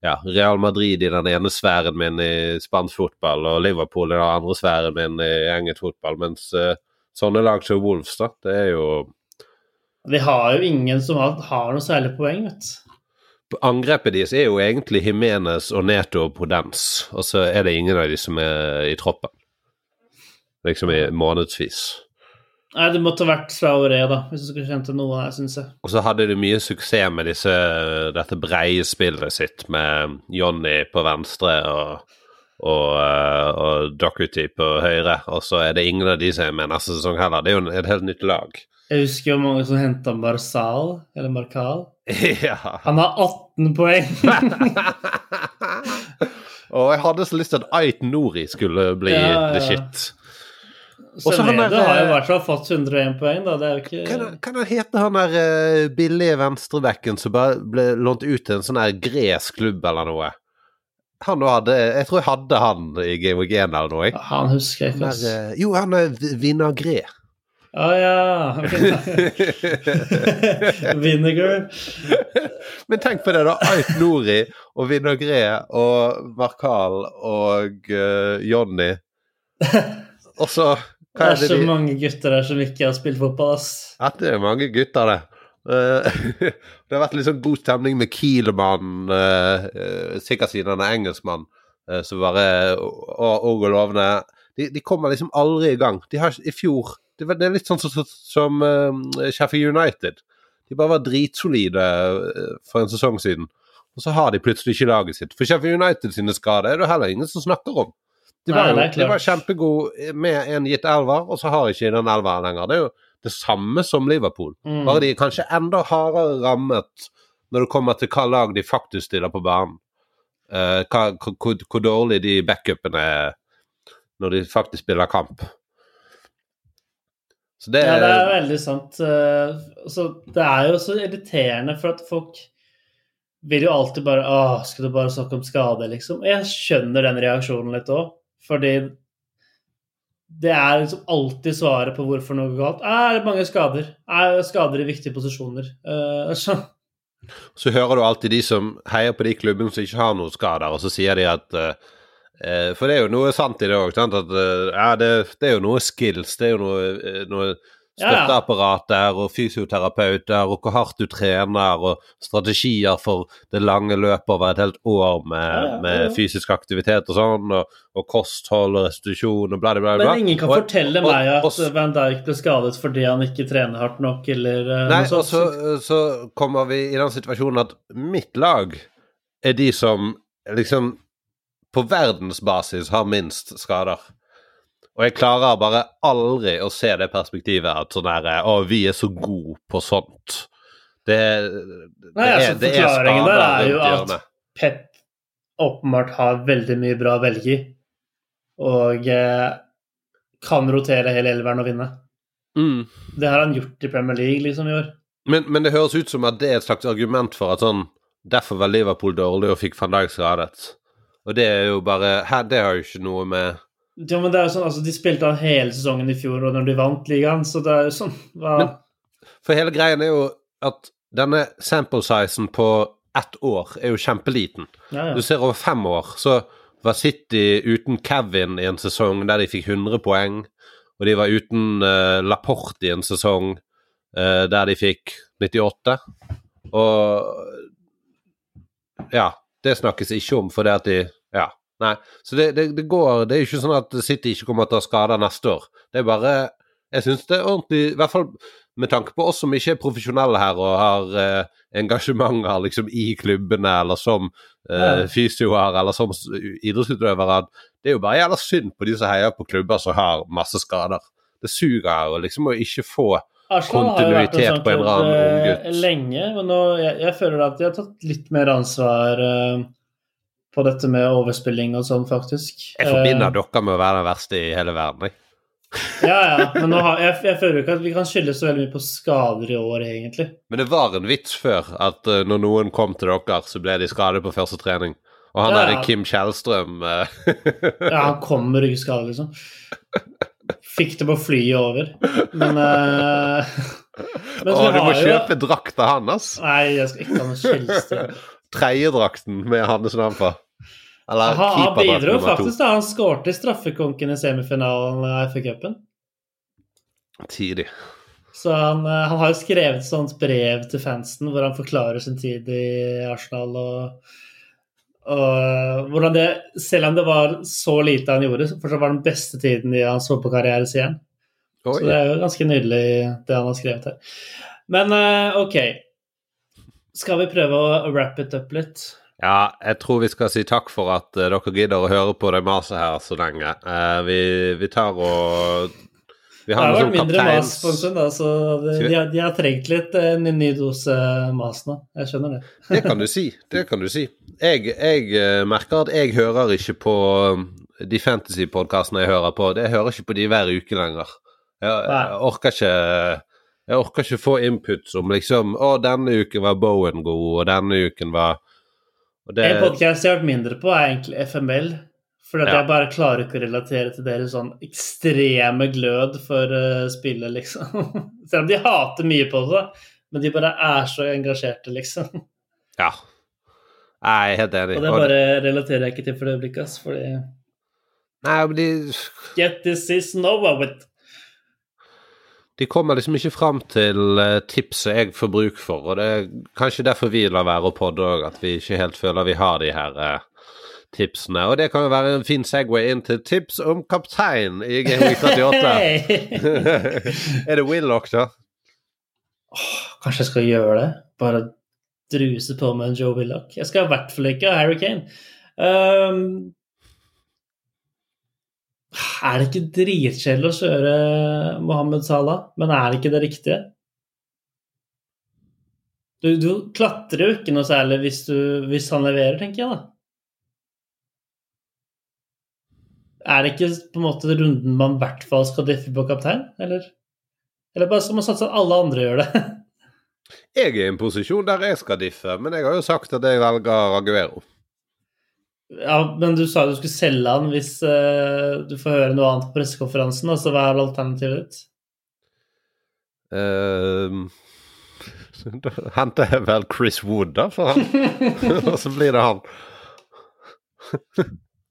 ja, Real Madrid i den ene sfæren min i spansk fotball, og Liverpool i den andre sfæren min i engelsk fotball. Mens uh, sånne lag som Wolves, da, det er jo De har jo ingen som har, har noe særlig poeng, vet du. Angrepet deres er jo egentlig Jimenez og Neto og Podens, og så er det ingen av de som er i troppen. Liksom i månedsvis. Nei, det måtte vært Aurea, da, hvis du skulle kjent til noe her, syns jeg. Og så hadde de mye suksess med disse, dette breie spillet sitt med Johnny på venstre og, og, eh, og Docherty på høyre. Og så er det ingen av de som er med neste sesong heller. Det er jo et helt nytt lag. Jeg husker jo mange som henta Marsal, eller Marcal. ja. Han har 18 poeng! og jeg hadde så lyst til at Ait Nori skulle bli Ja, ja. the shit. Også han der, har jo i eh, hvert fall fått 101 poeng, da. Det er jo ikke Kan han- det han hete han der eh, billige venstrebacken som bare ble lånt ut til en sånn her gresk klubb eller noe? Han òg hadde Jeg tror jeg hadde han i Game Week 1 eller noe. jeg. Han husker jeg ikke, ass. eh, jo, han er Vinagre. Å ja. Vinegar. Men tenk på det, da. Ait Nori og Vinagre og Markal og uh, Johnny. Og så Hva er er det så de mange gutter der som ikke har spilt fotball, ass. Ja, det er mange gutter, det. Eh, det har vært litt sånn god stemning med Kielmann, uh, sikkert siden han er engelskmann, eh, som bare Og og lovende. De, de kommer liksom aldri i gang. De har i fjor Det, var, det er litt sånn som, som, som uh, Sheffield United. De bare var dritsolide eh, for en sesong siden, og så har de plutselig ikke laget sitt. For Sheffield United sine skader er det heller ingen som snakker om. De var, jo, det er de var kjempegode med en gitt elver, og så har ikke den elveren lenger. Det er jo det samme som Liverpool. Mm. Bare de er kanskje enda hardere rammet når det kommer til hva lag de faktisk stiller på banen. Uh, hva, hvor, hvor dårlig de backupene er når de faktisk spiller kamp. Så det, Ja, det er veldig sant. Uh, Så det er jo så irriterende, for at folk vil jo alltid bare Å, skal du bare snakke om skade, liksom? Og jeg skjønner den reaksjonen litt òg, fordi det er liksom alltid svaret på hvorfor noe går galt. Er det mange skader? Er det skader i viktige posisjoner? Uh, så, så hører du alltid de som heier på de klubbene som ikke har noen skader, og så sier de at eh, For det er jo noe sant i det òg, eh, ja, det, det er jo noe skills, det er jo noe, noe. Støtteapparat der, og fysioterapeuter, og hvor hardt du trener, og strategier for det lange løpet over et helt år med, med fysisk aktivitet og sånn, og, og kosthold og restitusjon og bla, bla, bla. men ingen kan Og- fortelle og- meg at Van Dijk ble skadet fordi han ikke trener hardt nok, eller eh, Nei, og så, så kommer vi i den situasjonen at mitt lag er de som liksom på verdensbasis har minst skader. Og jeg klarer bare aldri å se det perspektivet at sånn her Å, vi er så gode på sånt. Det, det, Nei, altså, er, det er forklaringen der er jo at. Pep åpenbart har veldig mye bra å velge i, og eh, kan rotere hele elveren og vinne. Mm. Det har han gjort i Premier League liksom i år. Men, men det høres ut som at det er et slags argument for at sånn Derfor var Liverpool dårlig og fikk van Dijk skadet. Og det er jo bare her, Det har jo ikke noe med Ja, men det er jo sånn, altså De spilte av hele sesongen i fjor, og når de vant ligaen, så det er jo sånn hva... Men- For hele greien er jo at denne sample sizen på ett år er jo kjempeliten. ja, Du ser over fem år, så var City uten Kevin i en sesong der de fikk 100 poeng, og de var uten uh, Laporte i en sesong uh, der de fikk 98. Og ja, det snakkes ikke om fordi at de Ja. Nei. Så det, det, det går Det er jo ikke sånn at City ikke kommer til å skade neste år. Det er bare Jeg syns det er ordentlig I hvert fall med tanke på oss som ikke er profesjonelle her og har eh, engasjementer liksom i klubbene eller som eh, fysioer eller som idrettsutøvere. Det er jo bare jævla synd på de som heier på klubber som har masse skader. Det suger jo liksom å ikke få Arsenal har jo vært kontinuitet en på en sånn klubb eh, lenge, men nå, jeg, jeg føler at de har tatt litt mer ansvar eh, på dette med overspilling og sånn, faktisk. Jeg forbinder Eh, dere med å være den verste i hele verden. Jeg. Ja, ja. Men har, jeg, jeg føler ikke at vi kan skylde så veldig mye på skader i år, egentlig. Men det var en vits før at uh, når noen kom til dere, så ble de skadet på første trening. Og han Ja, ja. Kim Kjellstrøm uh, Ja, han kom med ryggskade, liksom. Fikk det på flyet over. Men, uh, men Å, du må har jo- kjøpe drakta hans. Nei, jeg skal ikke ha noe Kjellstrøm. Tredjedrakten med hans navn på. Eller Han, han bidro faktisk da han skårte straffekonken i semifinalen av FA-cupen. Tidlig. Så han, eh, han har jo skrevet et sånt brev til fansen hvor han forklarer sin tid i Arsenal og, og hvordan det Selv om det var så lite han gjorde, så fortsatt var den beste tiden i hans fotballkarriere, sier han. Oi. Så det er jo ganske nydelig, det han har skrevet her. Men eh, OK. Skal vi prøve å wrap it up litt? Ja, jeg tror vi skal si takk for at eh, dere gidder å høre på det maset her så lenge. Uh, vi, vi tar og Vi Det har har vært mindre mas på en stund, da, så det, de, har, de har trengt litt eh, en ny dose mas nå. Jeg skjønner det. Det kan du si. Det kan du si. Jeg, jeg eh, merker at jeg hører ikke på de fantasy-podkastene jeg hører på. Jeg hører ikke på de hver uke lenger. Jeg, jeg orker ikke Jeg orker ikke få input som liksom Å, denne uken var Bowen god, og denne uken var det, En podkast jeg har hørt mindre på, er egentlig FML. For Ja. jeg bare klarer ikke å relatere til deres sånn ekstreme glød for uh, spillet, liksom. Selv om de hater mye på det, men de bare er så engasjerte, liksom. Ja. Jeg er helt enig. Og det bare relaterer jeg ikke til for det øyeblikket. Fordi Nei, men de Get this is over with. De kommer liksom ikke fram til eh, tipset jeg får bruk for, og det er kanskje derfor vi lar være å podde òg, at vi ikke helt føler vi har de her eh, tipsene. Og det kan jo være en fin Segway inn til tips om kaptein i Gameweek 38. er det Willoch, da? Kanskje jeg skal gjøre det? Bare druse på med en Joe Willoch? Jeg skal i hvert fall ikke ha Harry Kane. Um, er det ikke dritkjedelig å kjøre Mohammed Salah, men er det ikke det riktige? Du, du klatrer jo ikke noe særlig hvis, du, hvis han leverer, tenker jeg da. Er det ikke på en måte runden man i hvert fall skal diffe på kaptein, eller? Eller bare skal man satse at alle andre gjør det? Jeg er i en posisjon der jeg skal diffe, men jeg har jo sagt at jeg velger Aguero. Ja, men du sa du skulle selge han hvis uh, du får høre noe annet på pressekonferansen. Altså, hva er alternativet ditt? Ehm, da henter jeg vel Chris Wood, da, for han. og så blir det han.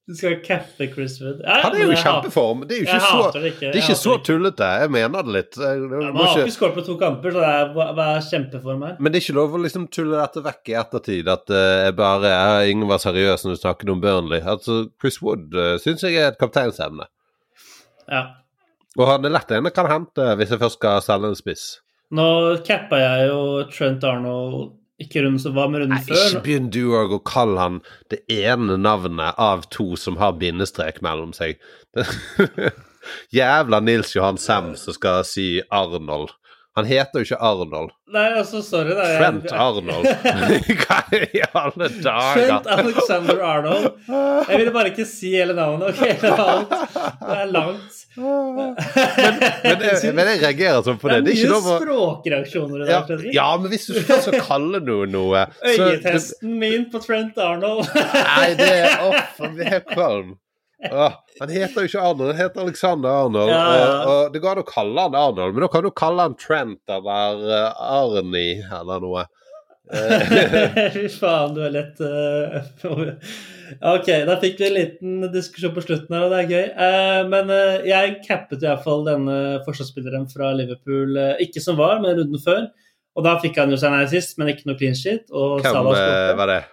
Du skal cappe Chris Wood. Ja, Han er jo i kjempeform. Det er jo ikke så det ikke. Det er ikke så tullete. Jeg mener det litt. Jeg, Ja, man har ikke, ikke skåret på to kamper, så det er, er kjempeform her? men det er ikke lov å liksom tulle dette vekk i ettertid. At uh, jeg bare jeg, Ingen var seriøs når du snakket om Burnley. Altså, Chris Wood uh, syns jeg er et kapteinsemne. Ja. Og han er lett en kan hente hvis jeg først skal selge en spiss. Nå cappa jeg jo Trent Arnold ikke runden som var, men runden Nei, før. ikke begynn du òg å kalle han det ene navnet av to som har bindestrek mellom seg. Jævla Nils Johan Sem som skal si Arnold. Han heter jo ikke Arnold. Nei, altså, sorry, da. jeg- Trent Arnold. Hva i alle dager? Trent? Alexander Arnold. Jeg ville bare ikke si hele navnet, OK? Det er langt. Det er langt. Men, jeg- men jeg reagerer sånn på det. Det er mye å språkreaksjoner i ja, dag, Fredrik. ja, men hvis du skal så kalle noe noe så- Øyetesten min på Trent Arnold. Nei, det er han blir helt kvalm. Åh, han heter jo ikke Arnold, han heter Alexander Arnold. Ja, ja. Og, og det går an å kalle han Arnold, men da kan du kalle han Trent eller uh, Arnie eller noe. Fy faen, du er lett uh, Ok, da fikk vi en liten diskusjon på slutten her, og det er gøy. Uh, men uh, jeg cappet fall denne forsvarsspilleren fra Liverpool, ikke som var, men runden før. Og da fikk han jo seg nei sist, men ikke noe clean shit. Hvem var det?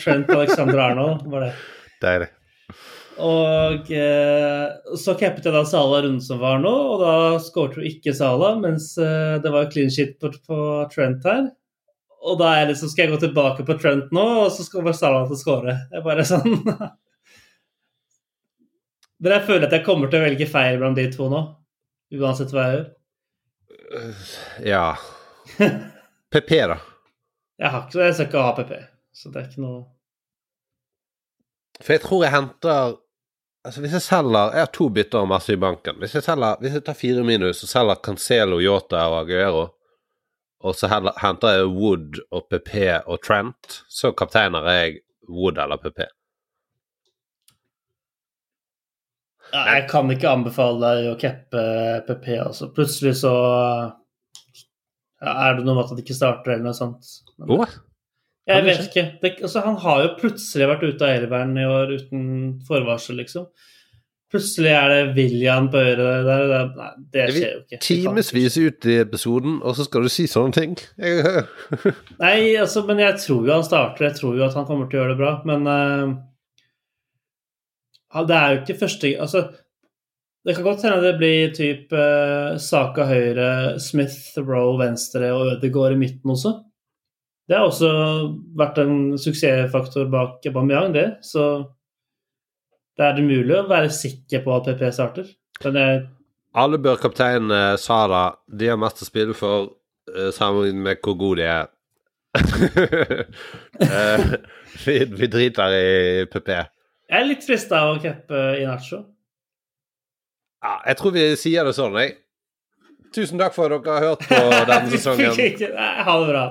Trent Alexander Arnold var det. Deilig. Og eh, så cappet jeg da Sala runden som var nå, og da skåret jo ikke Sala, mens eh, det var clean shit på, på Trent her. Og da er jeg liksom, skal jeg gå tilbake på Trent nå, og så skal bare Sala til å skåre. Det er bare sånn Men jeg føler at jeg kommer til å velge feil blant de to nå, uansett hva jeg gjør. Ja. PP, da. Jeg har ikke, jeg skal ikke ha PP, så det er ikke noe For jeg tror jeg henter Altså Hvis jeg selger Jeg har to bytter og masse i banken. Hvis jeg selger Hvis jeg tar fire minus og selger Cancelo, Yota og Aguero, og så heller, henter jeg Wood og PP og Trent, så kapteiner jeg Wood eller PP. Ja, jeg kan ikke anbefale deg å cappe PP, altså. Plutselig så er det noe med at han ikke starter eller noe sånt. Men, Å? Jeg vet ikke. Det, altså, han har jo plutselig vært ute av elveren i år uten forvarsel, liksom. Plutselig er det William på øret der. der. Nei, det skjer jo ikke. Timevis ut i episoden, og så skal du si sånne ting? Nei, altså, men jeg tror jo han starter. Jeg tror jo at han kommer til å gjøre det bra, men uh, Det er jo ikke første Altså, det kan godt hende det blir typ uh, Saka høyre, Smith, Rowe venstre og Ødegaard i midten også. Det har også vært en suksessfaktor bak Aubameyang, det. Så det er umulig mulig å være sikker på at PP starter. Men jeg alle bør kapteine Sala. De har mest å spille for, eh, sammenlignet med hvor gode de er. Eh, vi, vi driter i PP. Jeg er litt frista av å cappe Inacho. Ja, jeg tror vi sier det sånn, jeg. Tusen takk for at dere har hørt på denne sesongen. Ha det bra.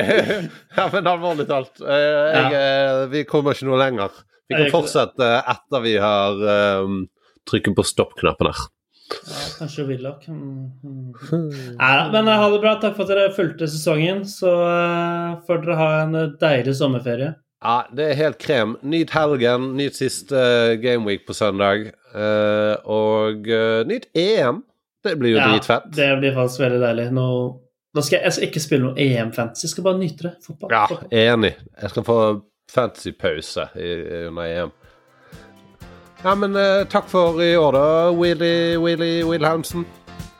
ja, men alvorlig talt. eh, jeg, ja. vi kommer ikke noe lenger. Vi kan fortsette etter vi har um, trykket på stopp-knappen her. Ja, kanskje Willoch. Mm, mm. Nei, men eh, ha det bra. Takk for at dere fulgte sesongen. Så eh, får dere ha en eh, deilig sommerferie. Ja, det er helt krem. Nyt helgen, nyt siste eh, gameweek på søndag. eh, og eh, nyt EM. Det blir jo Ja, dritfett. Det blir faktisk veldig deilig. Nå, nå skal jeg, jeg skal ikke spille noe EM-fantasy, jeg skal bare nyte det. Fotball. Ja, enig. Jeg skal få fantasy-pause under EM. Ja, men uh, takk for i år, da, Willy Willy Wilhelmsen.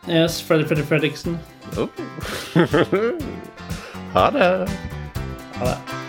Yes, Freddy Freddy Fredriksen. Oh. ha det. Ha det.